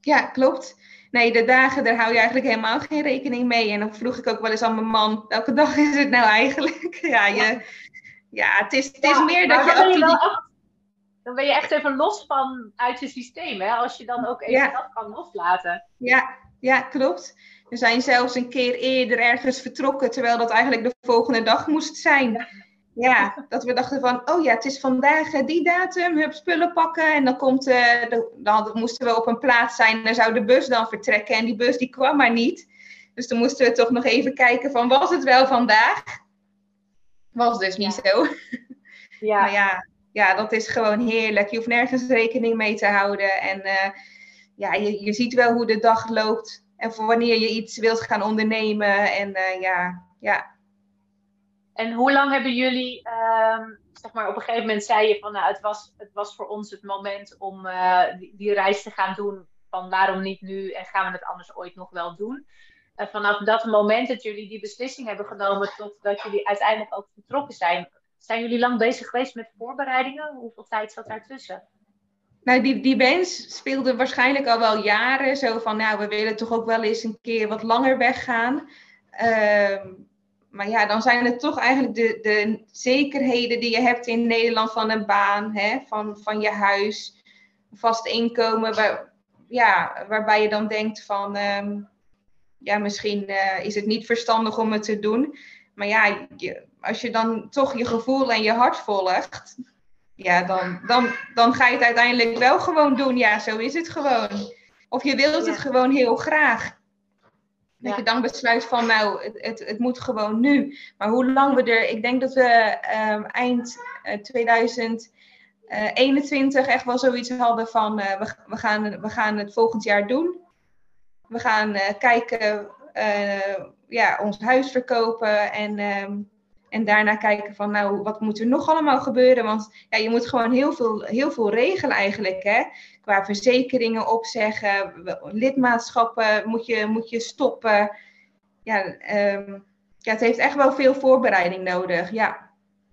Ja, klopt. Nee, de dagen, daar hou je eigenlijk helemaal geen rekening mee. En dan vroeg ik ook wel eens aan mijn man, welke dag is het nou eigenlijk? ja, je, ja het is, het is meer dat je... Dan ben je, wel dan ben je echt even los van uit je systeem, hè? Als je dan ook even dat kan loslaten. Ja, ja, klopt. We zijn zelfs een keer eerder ergens vertrokken, terwijl dat eigenlijk de volgende dag moest zijn. Ja, dat we dachten van, oh ja, het is vandaag eh, die datum, hup, spullen pakken. En dan, komt, uh, dan moesten we op een plaats zijn en zou de bus dan vertrekken. En die bus die kwam maar niet. Dus dan moesten we toch nog even kijken van, was het wel vandaag? Was dus niet zo. Ja. maar ja, ja, dat is gewoon heerlijk. Je hoeft nergens rekening mee te houden. En uh, ja, je, je ziet wel hoe de dag loopt. En voor wanneer je iets wilt gaan ondernemen. En ja, ja, en hoe lang hebben jullie, ehm, zeg maar, op een gegeven moment zei je van, nou, het was, het was voor ons het moment om uh, die, die, reis te gaan doen. Van waarom niet nu en gaan we het anders ooit nog wel doen? En vanaf dat moment dat jullie die beslissing hebben genomen tot dat jullie uiteindelijk ook vertrokken zijn, zijn jullie lang bezig geweest met voorbereidingen? Hoeveel tijd zat daartussen? Nou, die, die bands speelden waarschijnlijk al wel jaren. Zo van, nou, we willen toch ook wel eens een keer wat langer weggaan. Uh, maar ja, dan zijn het toch eigenlijk de, de zekerheden die je hebt in Nederland van een baan, hè, van, van je huis, vast inkomen, waar, ja, waarbij je dan denkt van, um, ja, misschien uh, is het niet verstandig om het te doen. maar ja, als je dan toch je gevoel en je hart volgt, ja, dan, dan, dan ga je het uiteindelijk wel gewoon doen. Ja, zo is het gewoon. Of je wilt het gewoon heel graag. Dat je dan besluit van, nou, het, het, het, moet gewoon nu. Maar hoe lang we er, ik denk dat we ehm, eind 2021 eh, echt wel zoiets hadden van, uh, we, we, gaan, we gaan het volgend jaar doen. We gaan uh, kijken, ja, ons huis verkopen en ehm, en daarna kijken van, nou, wat moet er nog allemaal gebeuren? Want ja, je moet gewoon heel veel, heel veel regelen eigenlijk, hè. Qua verzekeringen opzeggen, lidmaatschappen moet je, moet je stoppen. Ja, um, ja, het heeft echt wel veel voorbereiding nodig, ja.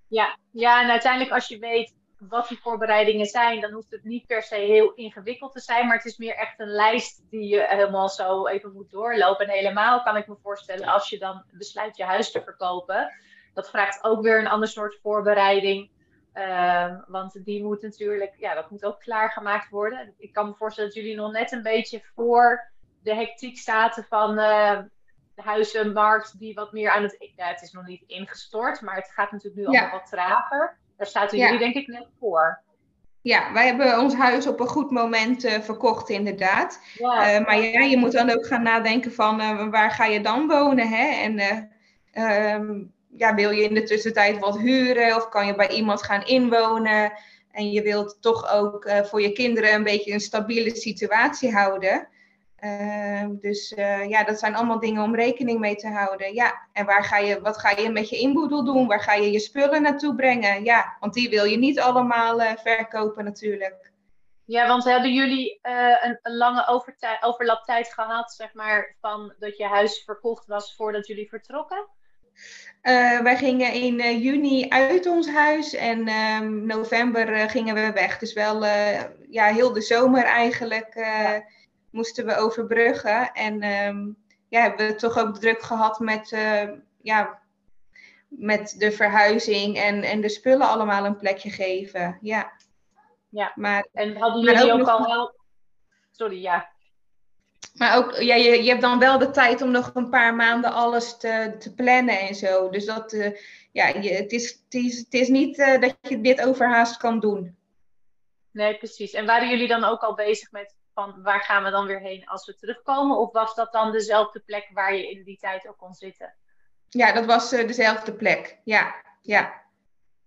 Ja, ja, en uiteindelijk als je weet wat die voorbereidingen zijn, dan hoeft het niet per se heel ingewikkeld te zijn, maar het is meer echt een lijst die je helemaal zo even moet doorlopen. En helemaal kan ik me voorstellen als je dan besluit je huis te verkopen, dat vraagt ook weer een ander soort voorbereiding. Ehm, want die moet natuurlijk, ja, dat moet ook klaargemaakt worden. Ik kan me voorstellen dat jullie nog net een beetje voor de hectiek zaten van uh, de huizenmarkt, die wat meer aan het. Ja, het is nog niet ingestort, maar het gaat natuurlijk nu allemaal wat trager. Daar zaten jullie, denk ik, net voor. Ja, wij hebben ons huis op een goed moment uh, verkocht, inderdaad. Uh, maar ja, je moet dan ook gaan nadenken van waar ga je dan wonen, hè? En ehm, ja, wil je in de tussentijd wat huren of kan je bij iemand gaan inwonen? En je wilt toch ook uh, voor je kinderen een beetje een stabiele situatie houden. Uh, dus uh, ja, dat zijn allemaal dingen om rekening mee te houden. Ja, en waar ga je, wat ga je met je inboedel doen? Waar ga je je spullen naartoe brengen? Ja, want die wil je niet allemaal verkopen natuurlijk. Ja, want hebben jullie een, een, lange overlaptijd gehad, zeg maar, van dat je huis verkocht was voordat jullie vertrokken? Uh, wij gingen in uh, juni uit ons huis en um, november uh, gingen we weg. Dus wel ja, heel de zomer eigenlijk ja. moesten we overbruggen. En um, ja, hebben we toch ook druk gehad met, ja, met de verhuizing en, en de spullen allemaal een plekje geven. Ja. Ja, maar, en hadden jullie ook, ook al... Sorry, ja. Maar ook, ja, je, je hebt dan wel de tijd om nog een paar maanden alles te, te plannen en zo. Dus dat, uh, ja, je, het, is, het, is, het is niet uh, dat je dit overhaast kan doen. Nee, precies. En waren jullie dan ook al bezig met van waar gaan we dan weer heen als we terugkomen? Of was dat dan dezelfde plek waar je in die tijd ook kon zitten? Ja, dat was uh, dezelfde plek. Ja, ja.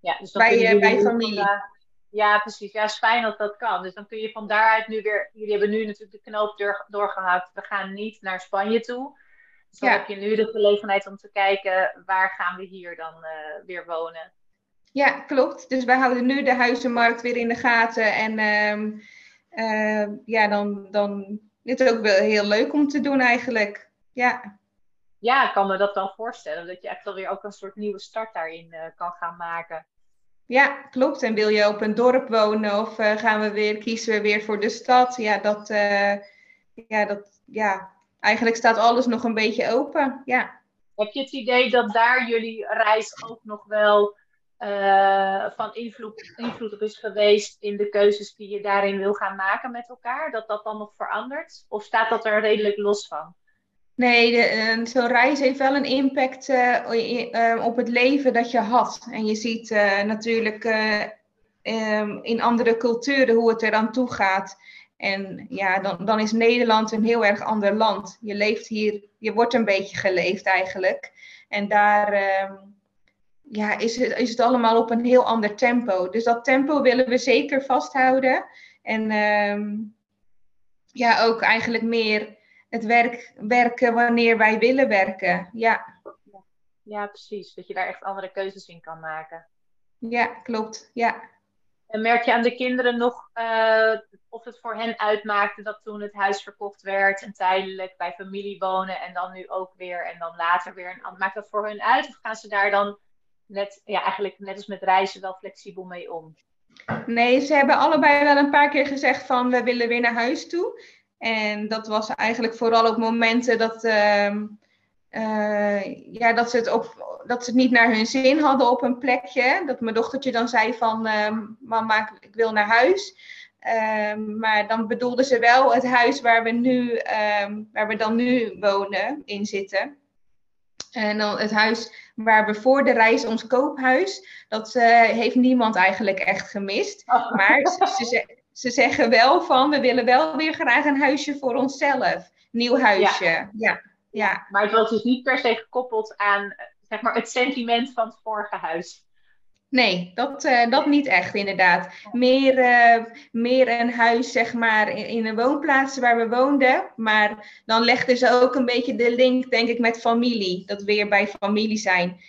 ja dus bij, bij familie. Ja, precies. Ja, is fijn dat dat kan. Dus dan kun je van daaruit nu weer. Jullie hebben nu natuurlijk de knoop door, doorgehakt. We gaan niet naar Spanje toe. Dus dan heb je nu de gelegenheid om te kijken waar gaan we hier dan uh, weer wonen. Ja, klopt. Dus wij houden nu de huizenmarkt weer in de gaten. En uh, ja, dan, dan is het ook wel heel leuk om te doen eigenlijk. Ja. Ja, ik kan me dat wel voorstellen. Dat je echt alweer ook een soort nieuwe start daarin uh, kan gaan maken. Ja, klopt. En wil je op een dorp wonen of uh, gaan we weer, kiezen we weer voor de stad? Ja, dat, uh, ja, dat, ja, eigenlijk staat alles nog een beetje open. Ja. Heb je het idee dat daar jullie reis ook nog wel uh, van invloed, invloed is geweest in de keuzes die je daarin wil gaan maken met elkaar? Dat dat dan nog verandert? Of staat dat er redelijk los van? Nee, uh, zo'n reis heeft wel een impact uh, op het leven dat je had. En je ziet uh, natuurlijk um, in andere culturen hoe het er aan toe gaat. En ja, dan, dan is Nederland een heel erg ander land. Je leeft hier, je wordt een beetje geleefd eigenlijk. En daar ehm, ja, is, het, is het allemaal op een heel ander tempo. Dus dat tempo willen we zeker vasthouden. En ja, ook eigenlijk meer het werk, werken wanneer wij willen werken. Ja. ja, precies. Dat je daar echt andere keuzes in kan maken. Ja, klopt. Ja. En merk je aan de kinderen nog uh, of het voor hen uitmaakte dat toen het huis verkocht werd en tijdelijk bij familie wonen en dan nu ook weer en dan later weer? Maakt dat voor hun uit of gaan ze daar dan net, ja, eigenlijk net als met reizen wel flexibel mee om? Nee, ze hebben allebei wel een paar keer gezegd van we willen weer naar huis toe. En dat was eigenlijk vooral op momenten dat, uh, uh, ja, dat, ze het op, dat ze het niet naar hun zin hadden op een plekje. Dat mijn dochtertje dan zei van uh, mama, ik wil naar huis. Ehm, maar dan bedoelde ze wel het huis waar we, nu, waar we dan nu wonen, in zitten. En dan het huis waar we voor de reis, ons koophuis, dat uh, heeft niemand eigenlijk echt gemist. Oh. Maar ze, ze, ze, zeggen wel van, we willen wel weer graag een huisje voor onszelf. Nieuw huisje, ja. ja. ja. Maar het was dus niet per se gekoppeld aan zeg maar, het sentiment van het vorige huis. Nee, dat, uh, dat niet echt inderdaad. Meer, uh, meer een huis, zeg maar, in, in, een woonplaats waar we woonden. Maar dan legden ze ook een beetje de link, denk ik, met familie. Dat we weer bij familie zijn.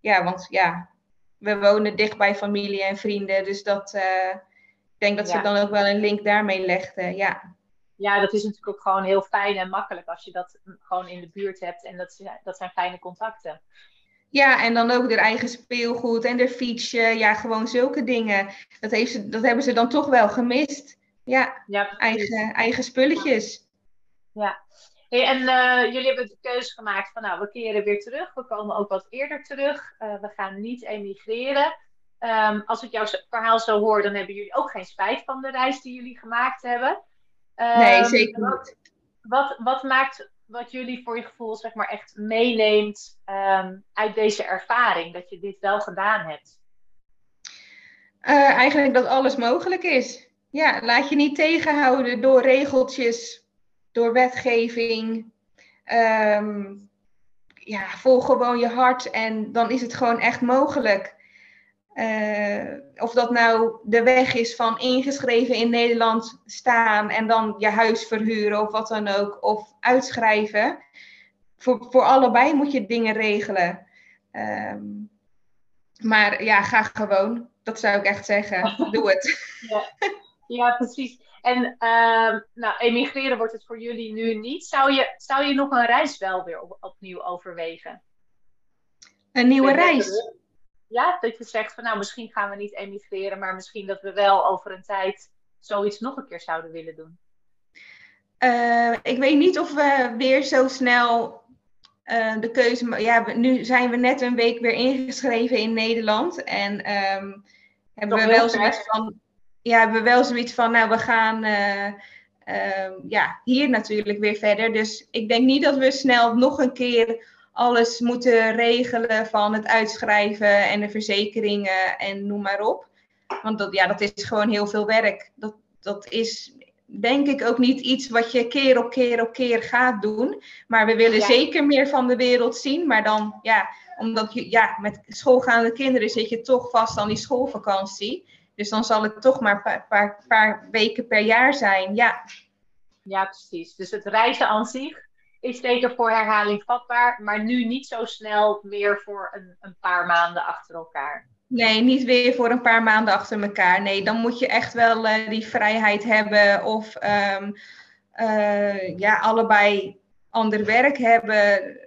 Ja, want ja, we wonen dicht bij familie en vrienden. Dus dat, uh, ik denk dat ze dan ook wel een link daarmee legden, ja. Ja, dat is natuurlijk ook gewoon heel fijn en makkelijk als je dat gewoon in de buurt hebt. En dat, dat zijn fijne contacten. Ja, en dan ook de eigen speelgoed en de fietsje. Ja, gewoon zulke dingen. Dat, heeft ze, dat hebben ze dan toch wel gemist. Ja, ja eigen, eigen spulletjes. Ja. Hey, en uh, jullie hebben de keuze gemaakt van, nou, we keren weer terug. We komen ook wat eerder terug. Uh, we gaan niet emigreren. Um, als ik jouw verhaal zo hoor, dan hebben jullie ook geen spijt van de reis die jullie gemaakt hebben. Um, nee, zeker niet. Wat, wat maakt wat jullie voor je gevoel zeg maar echt meeneemt um, uit deze ervaring, dat je dit wel gedaan hebt? Uh, eigenlijk dat alles mogelijk is. Ja, laat je niet tegenhouden door regeltjes, door wetgeving. Ja, volg gewoon je hart en dan is het gewoon echt mogelijk. Uh, of dat nou de weg is van ingeschreven in Nederland staan en dan je huis verhuren of wat dan ook, of uitschrijven. Voor, voor allebei moet je dingen regelen. Um, maar ja, ga gewoon. Dat zou ik echt zeggen. Doe het. Ja, ja precies. En uh, nou, emigreren wordt het voor jullie nu niet. Zou je, zou je nog een reis wel weer op, opnieuw overwegen? Een nieuwe reis? Ja, dat je zegt van nou, misschien gaan we niet emigreren, maar misschien dat we wel over een tijd zoiets nog een keer zouden willen doen? Uh, ik weet niet of we weer zo snel uh, de keuze. Ja, nu zijn we net een week weer ingeschreven in Nederland. En um, hebben we wel zoiets van. Ja, hebben we wel zoiets van, nou, we gaan uh, ja, hier natuurlijk weer verder. Dus ik denk niet dat we snel nog een keer alles moeten regelen van het uitschrijven en de verzekeringen en noem maar op. Want dat, ja, dat is gewoon heel veel werk. Dat, dat is denk ik ook niet iets wat je keer op keer op keer gaat doen. Maar we willen zeker meer van de wereld zien. Maar dan, ja, omdat je, ja, met schoolgaande kinderen zit je toch vast aan die schoolvakantie. Dus dan zal het toch maar een paar, paar, paar weken per jaar zijn, ja. Ja, precies. Dus het reizen aan zich is zeker voor herhaling vatbaar, maar nu niet zo snel meer voor een, een paar maanden achter elkaar. Nee, niet weer voor een paar maanden achter elkaar. Nee, dan moet je echt wel uh, die vrijheid hebben of um, uh, ja, allebei ander werk hebben.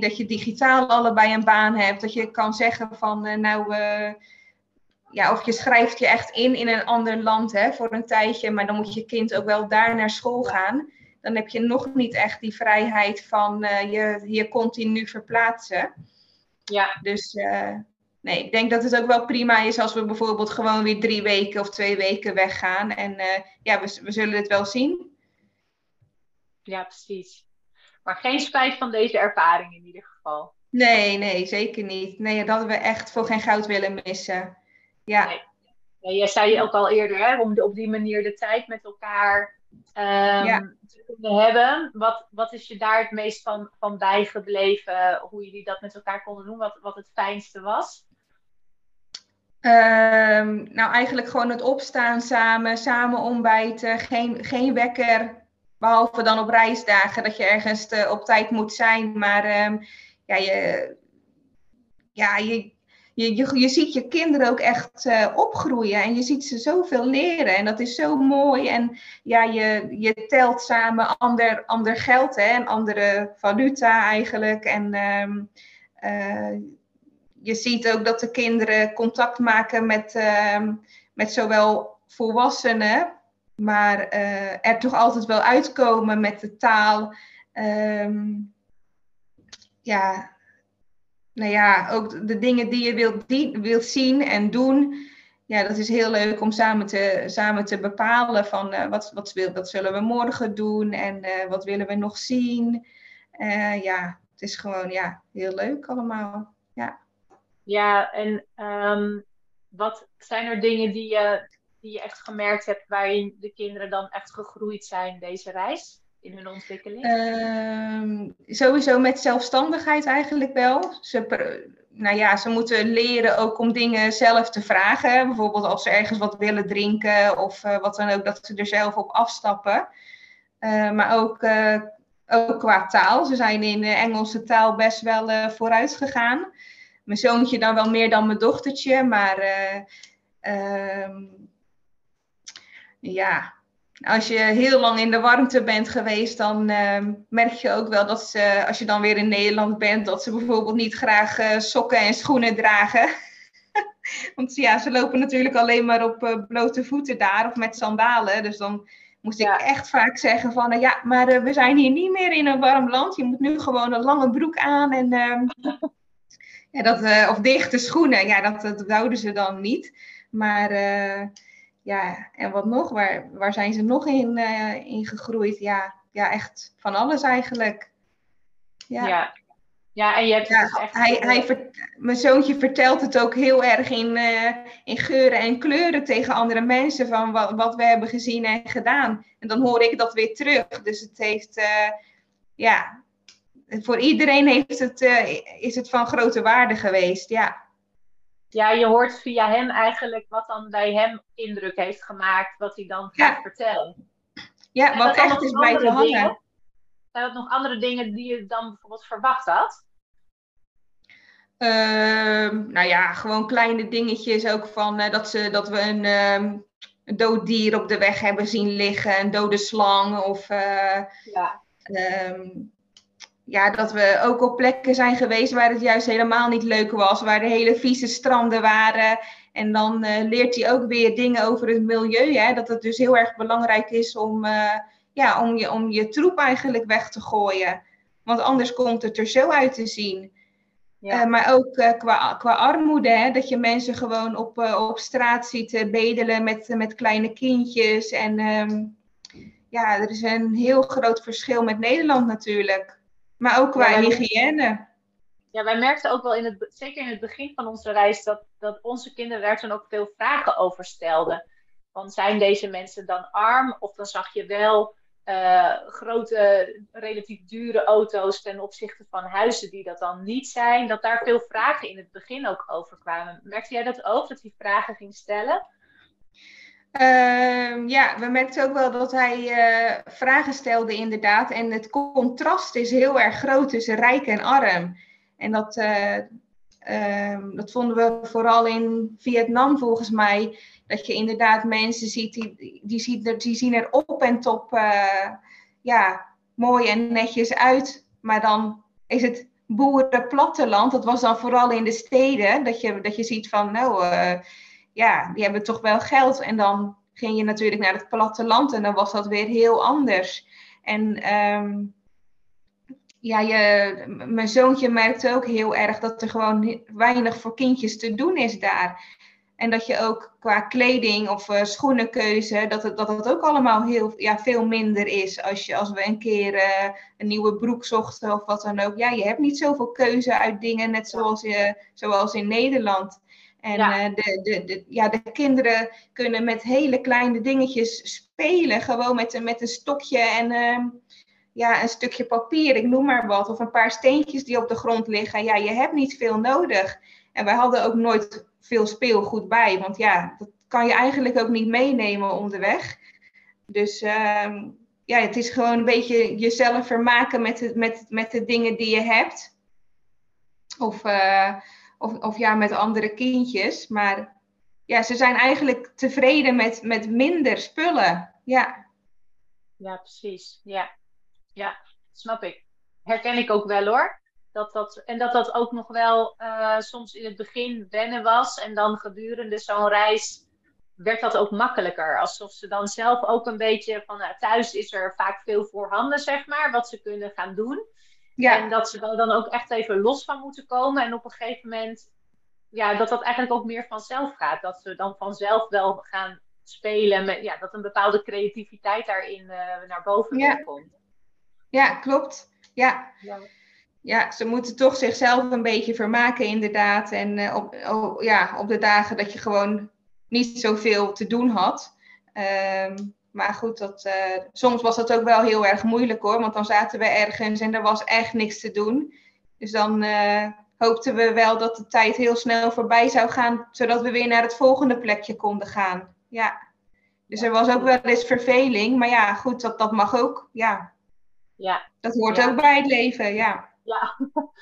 Dat je digitaal allebei een baan hebt. Dat je kan zeggen van uh, nou, ja, of je schrijft je echt in in een ander land hè, voor een tijdje. Maar dan moet je kind ook wel daar naar school gaan dan heb je nog niet echt die vrijheid van uh, je je continu verplaatsen. Ja. Dus uh, nee, ik denk dat het ook wel prima is als we bijvoorbeeld gewoon weer drie weken of twee weken weggaan. En uh, ja, we, we zullen het wel zien. Ja, precies. Maar geen spijt van deze ervaring in ieder geval. Nee, nee, zeker niet. Nee, dat we echt voor geen goud willen missen. Ja. Nee. Ja, jij zei ook al eerder, hè, om op die manier de tijd met elkaar um, te kunnen hebben. Wat, wat is je daar het meest van, van bijgebleven? Hoe jullie dat met elkaar konden doen? Wat, wat het fijnste was? Um, nou, eigenlijk gewoon het opstaan samen, samen ontbijten, geen, geen wekker. Behalve dan op reisdagen, dat je ergens te, op tijd moet zijn. Maar um, ja, je, ja je, je, je, ziet je kinderen ook echt uh, opgroeien en je ziet ze zoveel leren. En dat is zo mooi. En ja, je, je telt samen ander, ander geld, hè, en andere valuta eigenlijk. En um, uh, je ziet ook dat de kinderen contact maken met, uh, met zowel volwassenen, maar uh, er toch altijd wel uitkomen met de taal. Um, ja, nou ja, ook de dingen die je wilt, die, zien en doen. Ja, dat is heel leuk om samen te, samen te bepalen van uh, wat, wat, wil, zullen we morgen doen en uh, wat willen we nog zien. Uh, ja, het is gewoon ja, heel leuk allemaal. Ja, ja en um, wat zijn er dingen die je, die je echt gemerkt hebt waarin de kinderen dan echt gegroeid zijn deze reis? In hun ontwikkeling? Uh, sowieso met zelfstandigheid eigenlijk wel. Ze, nou ja, ze moeten leren ook om dingen zelf te vragen. Bijvoorbeeld als ze ergens wat willen drinken of uh, wat dan ook, dat ze er zelf op afstappen. Uh, maar ook, uh, ook qua taal. Ze zijn in de Engelse taal best wel vooruit gegaan. Mijn zoontje dan wel meer dan mijn dochtertje, maar ehm, ja, als je heel lang in de warmte bent geweest, dan uh, merk je ook wel dat ze, als je dan weer in Nederland bent, dat ze bijvoorbeeld niet graag uh, sokken en schoenen dragen. Want ja, ze lopen natuurlijk alleen maar op uh, blote voeten daar of met sandalen. Dus dan moest ik echt vaak zeggen van, uh, ja, maar we zijn hier niet meer in een warm land. Je moet nu gewoon een lange broek aan en ehm, ja, dat, of dichte schoenen. Ja, dat, dat wouden ze dan niet. Maar ja, en wat nog? Waar, waar zijn ze nog in, uh, in gegroeid? Ja, ja, echt van alles eigenlijk. Ja, ja. ja en je hebt ja, dus echt... Hij, hij mijn zoontje vertelt het ook heel erg in, uh, in geuren en kleuren tegen andere mensen van wat, wat we hebben gezien en gedaan. En dan hoor ik dat weer terug. Dus het heeft, uh, ja, voor iedereen heeft het, is het van grote waarde geweest, ja ja, je hoort via hem eigenlijk wat dan bij hem indruk heeft gemaakt, wat hij dan gaat vertellen. Ja, wat echt is bij te hangen. Zijn dat nog andere dingen die je dan bijvoorbeeld verwacht had? Uh, nou ja, gewoon kleine dingetjes ook van uh, dat, ze, dat we een, um, een dood dier op de weg hebben zien liggen, een dode slang of uh, ja. Um, ja, dat we ook op plekken zijn geweest waar het juist helemaal niet leuk was, waar de hele vieze stranden waren. En dan uh, leert hij ook weer dingen over het milieu. Hè? Dat het dus heel erg belangrijk is om, uh, ja, om, je, om je troep eigenlijk weg te gooien. Want anders komt het er zo uit te zien. Ja. Uh, maar ook qua, qua armoede, hè? dat je mensen gewoon op, op straat ziet bedelen met, met kleine kindjes. En um, ja, er is een heel groot verschil met Nederland natuurlijk. Maar ook qua hygiëne. Ja, wij merkten ook wel, in het, zeker in het begin van onze reis, dat, dat onze kinderen daar toen ook veel vragen over stelden. Van zijn deze mensen dan arm? Of dan zag je wel uh, grote, relatief dure auto's ten opzichte van huizen die dat dan niet zijn. Dat daar veel vragen in het begin ook over kwamen. Merkte jij dat ook, dat hij vragen ging stellen? Uh, ja, we merkten ook wel dat hij uh, vragen stelde inderdaad. En het contrast is heel erg groot tussen rijk en arm. En dat, uh, dat vonden we vooral in Vietnam volgens mij. Dat je inderdaad mensen ziet die, die, ziet, die zien er op en top eh, ja, mooi en netjes uit. Maar dan is het boerenplatteland. Dat was dan vooral in de steden. Dat je, dat je ziet van nou ja, die hebben toch wel geld. En dan ging je natuurlijk naar het platteland en dan was dat weer heel anders. En um, ja, je, mijn zoontje merkte ook heel erg dat er gewoon weinig voor kindjes te doen is daar. En dat je ook qua kleding of uh, schoenenkeuze, dat het, dat het ook allemaal heel, ja, veel minder is. Als, je, als we een keer uh, een nieuwe broek zochten of wat dan ook. Ja, je hebt niet zoveel keuze uit dingen, net zoals, je, zoals in Nederland. En ja. Uh, de, de, de, ja, de kinderen kunnen met hele kleine dingetjes spelen. Gewoon met, met een stokje en uh, ja, een stukje papier, ik noem maar wat. Of een paar steentjes die op de grond liggen. Ja, je hebt niet veel nodig. En wij hadden ook nooit veel speelgoed bij. Want ja, dat kan je eigenlijk ook niet meenemen onderweg. Dus uh, ja, het is gewoon een beetje jezelf vermaken met, het, met, met de dingen die je hebt. Of uh, of, of ja, met andere kindjes. Maar ja, ze zijn eigenlijk tevreden met, met minder spullen. Ja. Ja, precies. Ja. ja, snap ik. Herken ik ook wel hoor. Dat dat, en dat dat ook nog wel uh, soms in het begin wennen was. En dan gedurende zo'n reis werd dat ook makkelijker. Alsof ze dan zelf ook een beetje van nou, thuis is er vaak veel voorhanden, zeg maar, wat ze kunnen gaan doen. Ja. En dat ze er dan ook echt even los van moeten komen. En op een gegeven moment, ja, dat dat eigenlijk ook meer vanzelf gaat. Dat ze dan vanzelf wel gaan spelen. Met, ja, dat een bepaalde creativiteit daarin uh, naar boven ja. komt. Ja, klopt. Ja. ja. ja, ze moeten toch zichzelf een beetje vermaken, inderdaad. En uh, op, oh, ja, op de dagen dat je gewoon niet zoveel te doen had. Um, maar goed, dat, uh, soms was dat ook wel heel erg moeilijk hoor. Want dan zaten we ergens en er was echt niks te doen. Dus dan uh, hoopten we wel dat de tijd heel snel voorbij zou gaan. Zodat we weer naar het volgende plekje konden gaan. Ja. Dus er was ook wel eens verveling. Maar ja, goed, dat, dat mag ook. Ja. ja. Dat hoort ook bij het leven, ja. Ja,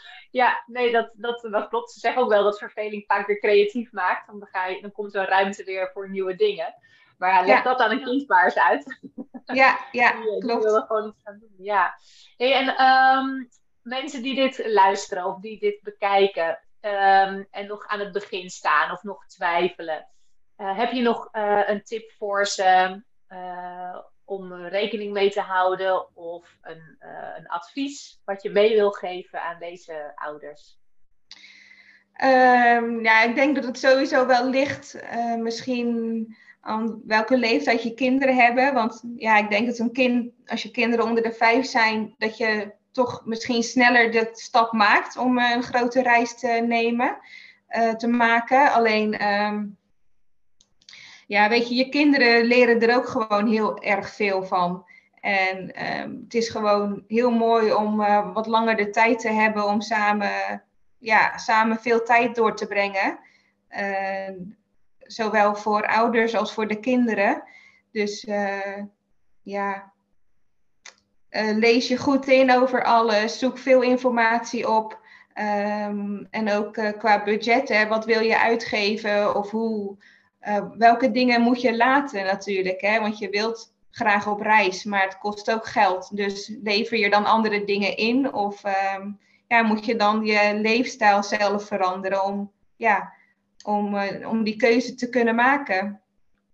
ja nee, dat, dat, dat klopt. Ze zeggen ook wel dat verveling vaak weer creatief maakt. Dan, ga je, dan komt er ruimte weer voor nieuwe dingen. Maar leg dat aan een kind maar eens uit. Ja, ja, die, klopt. Die willen gewoon iets gaan doen, ja. Hey, en um, mensen die dit luisteren of die dit bekijken um, en nog aan het begin staan of nog twijfelen. Uh, heb je nog uh, een tip voor ze uh, om rekening mee te houden of een, een advies wat je mee wil geven aan deze ouders? Um, ja, ik denk dat het sowieso wel ligt misschien aan welke leeftijd je kinderen hebben. Want ja, ik denk dat een kind, als je kinderen onder de vijf zijn, dat je toch misschien sneller de stap maakt om een grote reis te nemen, uh, te maken. Alleen, um, ja, weet je, je kinderen leren er ook gewoon heel erg veel van. En um, het is gewoon heel mooi om uh, wat langer de tijd te hebben om samen, ja, samen veel tijd door te brengen. Uh, zowel voor ouders als voor de kinderen. Dus uh, ja, uh, lees je goed in over alles, zoek veel informatie op. Um, en ook uh, qua budget, wat wil je uitgeven of hoe, welke dingen moet je laten natuurlijk. Hè, want je wilt graag op reis, maar het kost ook geld. Dus lever je dan andere dingen in of um, ja, moet je dan je leefstijl zelf veranderen om ja, om, uh, om die keuze te kunnen maken.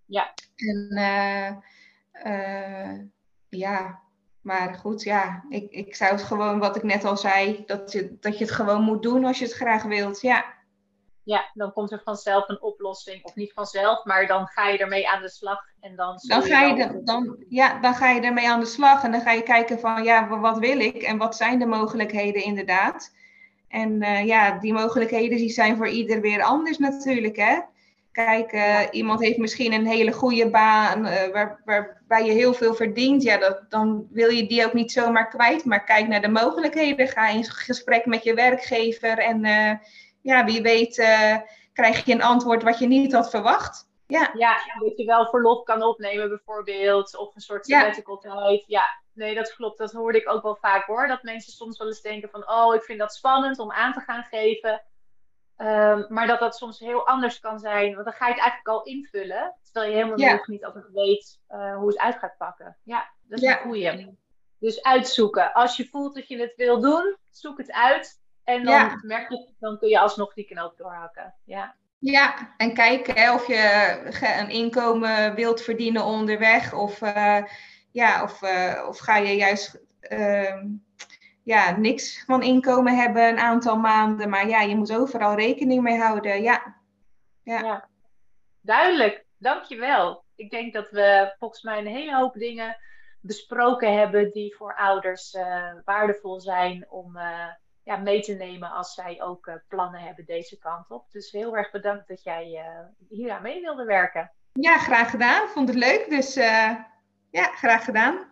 Ja. En uh, uh, ja, maar goed, ja, ik, ik zou het gewoon, wat ik net al zei, dat je, dat je het gewoon moet doen als je het graag wilt. Ja. Ja, dan komt er vanzelf een oplossing. Of niet vanzelf, maar dan ga je ermee aan de slag. En dan, dan, ga je de, dan, ja, dan ga je ermee aan de slag. En dan ga je kijken van, ja, wat wil ik? En wat zijn de mogelijkheden inderdaad? En uh, ja, die mogelijkheden die zijn voor ieder weer anders natuurlijk. Hè? Kijk, uh, iemand heeft misschien een hele goede baan uh, waar, waarbij je heel veel verdient. Ja, dat, dan wil je die ook niet zomaar kwijt. Maar kijk naar de mogelijkheden. Ga in gesprek met je werkgever. En ja, wie weet krijg je een antwoord wat je niet had verwacht. Ja. ja, dat je wel verlof kan opnemen bijvoorbeeld. Of een soort sabbatical ja. tijd. Ja, nee, dat klopt. Dat hoorde ik ook wel vaak hoor. Dat mensen soms wel eens denken van, oh, ik vind dat spannend om aan te gaan geven. Um, maar dat dat soms heel anders kan zijn. Want dan ga je het eigenlijk al invullen. Terwijl je helemaal ja. nog niet altijd weet uh, hoe het uit gaat pakken. Ja, dat is ja. een goeie. Dus uitzoeken. Als je voelt dat je het wil doen, zoek het uit. En dan ja. merk je, dan kun je alsnog die knoop doorhakken. Ja. Ja, en kijken hè, of je een inkomen wilt verdienen onderweg. Of uh, ja, of, uh, of ga je juist uh, ja, niks van inkomen hebben een aantal maanden. Maar ja, je moet overal rekening mee houden. Ja. Ja. ja. Duidelijk, dankjewel. Ik denk dat we volgens mij een hele hoop dingen besproken hebben die voor ouders uh, waardevol zijn om uh, ja, mee te nemen als zij ook uh, plannen hebben deze kant op. Dus heel erg bedankt dat jij hier aan mee wilde werken. Ja, graag gedaan. Vond het leuk. Dus ja, graag gedaan.